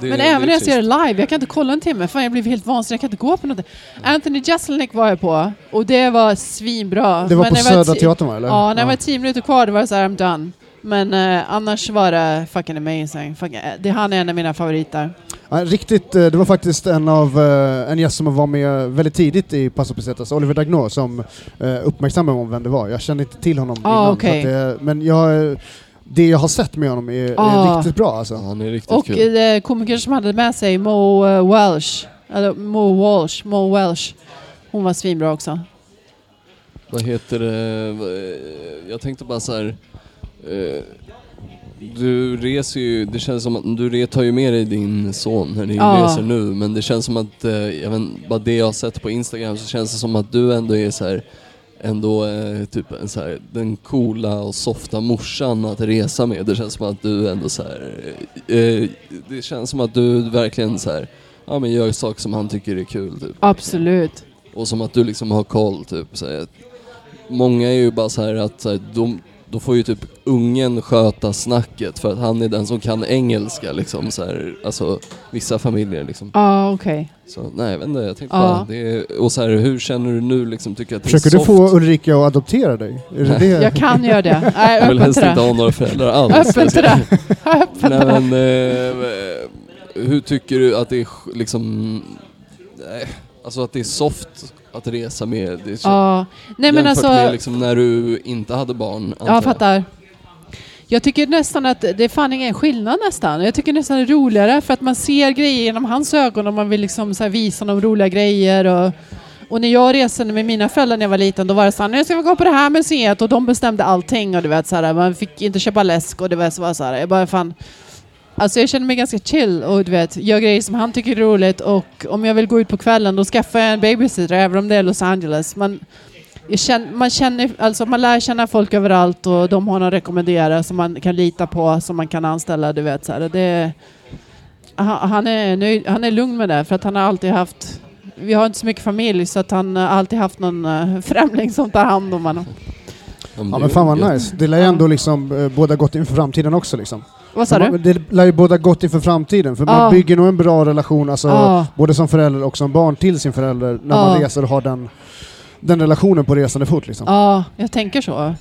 Det, Men det även är när jag ser det live, jag kan inte kolla en timme. Fan, jag blir helt vansinnig. Jag kan inte gå på något. Anthony Jeselnik var jag på och det var svinbra. Det var Men på Södra Teatern va? Eller? Ja, när det var tio minuter kvar då var det så här, I'm done. Men eh, annars var det fucking amazing. Fucking, eh, det, han är en av mina favoriter. Ja, riktigt, eh, det var faktiskt en av eh, en gäst som var med väldigt tidigt i Paso Pesetas, Oliver Dagnå, som eh, uppmärksammade om vem det var. Jag kände inte till honom Ah, innan. att det, men jag, det jag har sett med honom är, är Ah. riktigt bra alltså. Han är riktigt Och kul. eh, komikern som hade med sig Mo Welsh, eller Mo Walsh, Mo Welsh. Hon var svinbra också. Vad heter det? Jag tänkte bara så här. Eh, Du reser ju, det känns som att du tar ju med dig din son när ni Ja. reser nu men det känns som att, eh, jag vet, bara det jag har sett på Instagram så känns det som att du ändå är så här ändå eh, typ en så här, den coola och softa morsan att resa med. Det känns som att du ändå så här, eh, det känns som att du verkligen så här, ja men gör saker som han tycker är kul typ. Absolut. Och som att du liksom har koll typ. Så här, många är ju bara så här att så här, de, då får ju typ ungen sköta snacket för att han är den som kan engelska liksom. Så här, alltså vissa familjer liksom. Ja, okej. Så nej jag vet inte, jag tänkte Ja. bara, det är, och så här, hur känner du nu liksom? Tycker att det Försöker är du soft? få Ulrika att adoptera dig? Är det det? Jag kan göra det. Nej, jag är vill öppen helst inte det. ha några föräldrar alls. Öppen till det. Öppen Nej till det. men, eh, hur tycker du att det är liksom, eh, alltså att det är soft att resa med? Det är så- Ja. Nej men alltså... med liksom när du inte hade barn. Ja, jag fattar. Jag tycker nästan att det är fan ingen skillnad nästan. Jag tycker nästan det är roligare för att man ser grejer genom hans ögon och man vill liksom så visa honom roliga grejer och, Och när jag reste med mina föräldrar när jag var liten, då var det så här, nu ska vi gå på det här museet och de bestämde allting och du vet så här, man fick inte köpa läsk och det var så, var så här, jag bara fan, Alltså jag känner mig ganska chill och du vet, gör grejer som han tycker är roligt och om jag vill gå ut på kvällen då skaffar jag en babysitter även om det är Los Angeles. Man, jag känner, man, känner, alltså man lär känna folk överallt och de har någon att rekommendera som man kan lita på, som man kan anställa. Du vet, så här. Det, han, han är nöjd, han är lugn med det för att han har alltid haft vi har inte så mycket familj så att han har alltid haft någon eh, främling som tar hand om honom. Ja men fan vad nice. Det lär ju ändå liksom eh, båda gott inför framtiden också liksom. Vad sa Man- du? Det lär ju båda gott inför framtiden, för man bygger nog en bra relation, alltså både som förälder och som barn till sin förälder, när man reser och har den, den relationen på resande fot liksom. Ja, jag tänker så.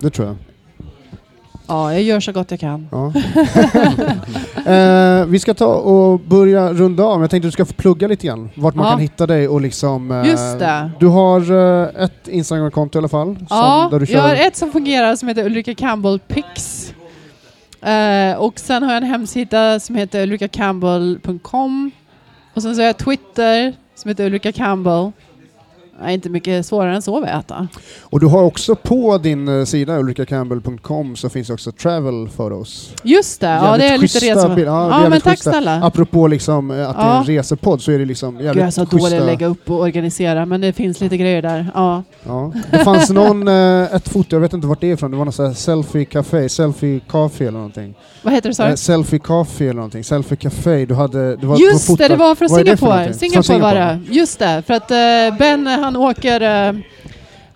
Det tror jag. Ja, jag gör så gott jag kan. Ja. eh, vi ska ta och börja runda av, jag tänkte att du ska få plugga lite grann, vart man Ja. kan hitta dig och liksom... eh, Just det. Du har eh, ett Instagram-konto i alla fall, som, Ja, där du jag har ett som fungerar som heter Ulrika Campbell Pix. Eh, och sen har jag en hemsida som heter ulrikacampbell.com. Och sen så har jag Twitter som heter Ulrika Campbell. Är inte mycket svårare än så att veta. Och du har också på din eh, sida ulrikacampbell.com så finns också travel photos. Just det, ja Jävligt det är lite resor. Ja, Ja, jävligt men tack schyssta. snälla. Apropå liksom eh, att det är en Ja. resepodd så är det liksom Gud, jag är jävligt så dålig schyssta... att lägga upp och organisera, men det finns lite grejer där. Ja. Ja. Det fanns någon, eh, ett foto, jag vet inte vart det är ifrån, det var någon sån här selfie café, selfie café eller någonting. Vad heter det sa du? selfie café eller någonting, selfie café, du hade... Det var, Just det, det var från Singapore. Singapore, Från var det. Just det, för att eh, Ben han åker eh,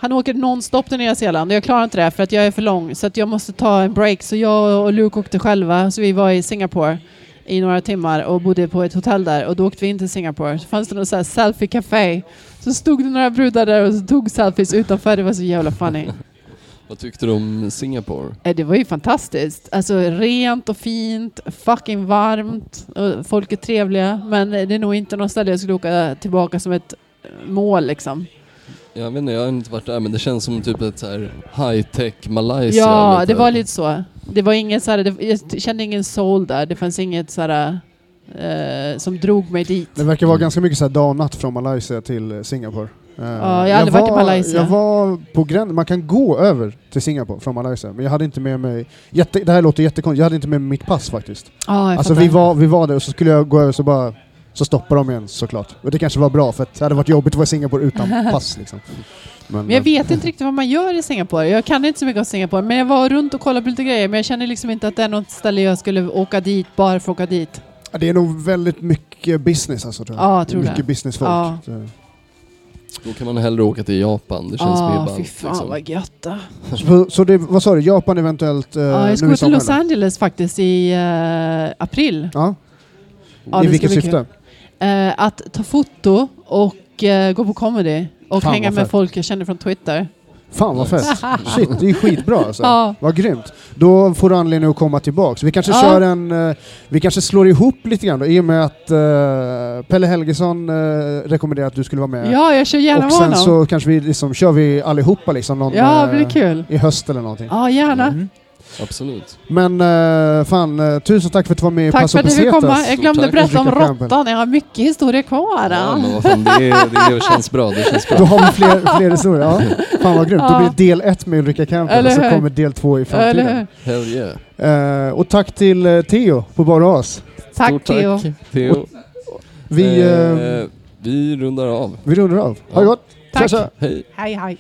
han åker nonstop till Nya Zeeland och jag klarar inte det för att jag är för lång så att jag måste ta en break. Så jag och Luke åkte själva så vi var i Singapore i några timmar och bodde på ett hotell där och då åkte vi in till Singapore. Så fanns det något så här selfie café. Så stod det några brudar där och så tog selfies utanför. Det var så jävla funny. Vad tyckte du om Singapore? Eh, Det var ju fantastiskt. Alltså rent och fint, fucking varmt, och folk är trevliga. Men det är nog inte något ställe jag skulle åka tillbaka som ett mål liksom. Jag vet inte, jag har inte varit där men det känns som typ ett så här high-tech Malaysia. Ja, lite. det var lite så. Det var ingen så här, det, jag kände ingen soul där. Det fanns inget så här, eh, som drog mig dit. Det verkar vara ganska mycket så här dag och natt från Malaysia till Singapore. Eh, jag har aldrig varit i Malaysia. Jag var på gränsen, man kan gå över till Singapore från Malaysia, men jag hade inte med mig, jätte, det här låter jättekonstigt, jag hade inte med mig mitt pass faktiskt. Ja, jag Alltså vi var, vi var där och så skulle jag gå över så bara så stoppade de igen såklart. Och det kanske var bra för att det hade varit jobbigt att vara i Singapore utan pass liksom. Men, Men jag vet inte riktigt vad man gör i Singapore. Jag kan inte så mycket om Singapore. Men jag var runt och kollade på lite grejer. Men jag känner liksom inte att det är något ställe jag skulle åka dit bara för att åka dit. eh, det är nog väldigt mycket business alltså tror jag. Ja, jag tror mycket det. businessfolk. Ja. Då kan man hellre åka till Japan, det känns mer Ja, ballt. fy fan liksom. vad gött. Så, så det, vad sa du, Japan eventuellt eh, Ja, jag ska gå i till? Los? Angeles faktiskt i eh, april. Ja, I vilket syfte? Eh, att ta foto och eh, gå på comedy. Och Fan, hänga vad med fett. folk jag känner från Twitter. Fan vad fett. Shit, det är skitbra alltså. Ja. Vad grymt. Då får du anledning att komma tillbaks. Vi kanske Ja. kör en... eh, vi kanske slår ihop lite grann då, i och med att eh, Pelle Helgesson uh, rekommenderade att du skulle vara med. Ja, jag kör gärna och med sen honom. så kanske vi liksom, kör vi allihopa liksom någon, Ja, det eh, blir kul. i höst eller någonting. Ja, gärna. Mm. Absolut. Men eh, fan, eh, tusen tack för att du var med i Tack Paso för att du fick komma. Jag glömde tack, berätta om råttan. Jag har mycket historia kvar. Ja, men vad fan, det, är- det känns bra. Det känns Då bra. har vi fler, fler historier. Ja. Fan vad grymt. Då Ja. blir det del ett med Ulrika Campbell och så kommer del två i framtiden. Hell yeah. Eh, och tack till eh, Theo på Bara As. Tack Stort Theo. tack, Theo. Vi, eh, vi rundar av. vi rundar av. Ha det Ja. gott! Tack. Tja, tja. Hej. Hej hej.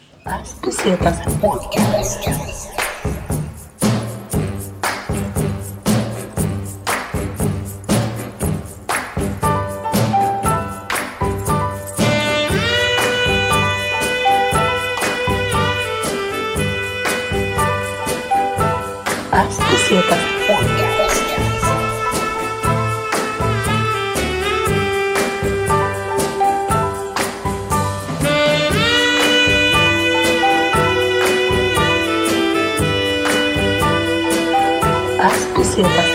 Pesetas Podcast. As Pesetas Podcast. As Pesetas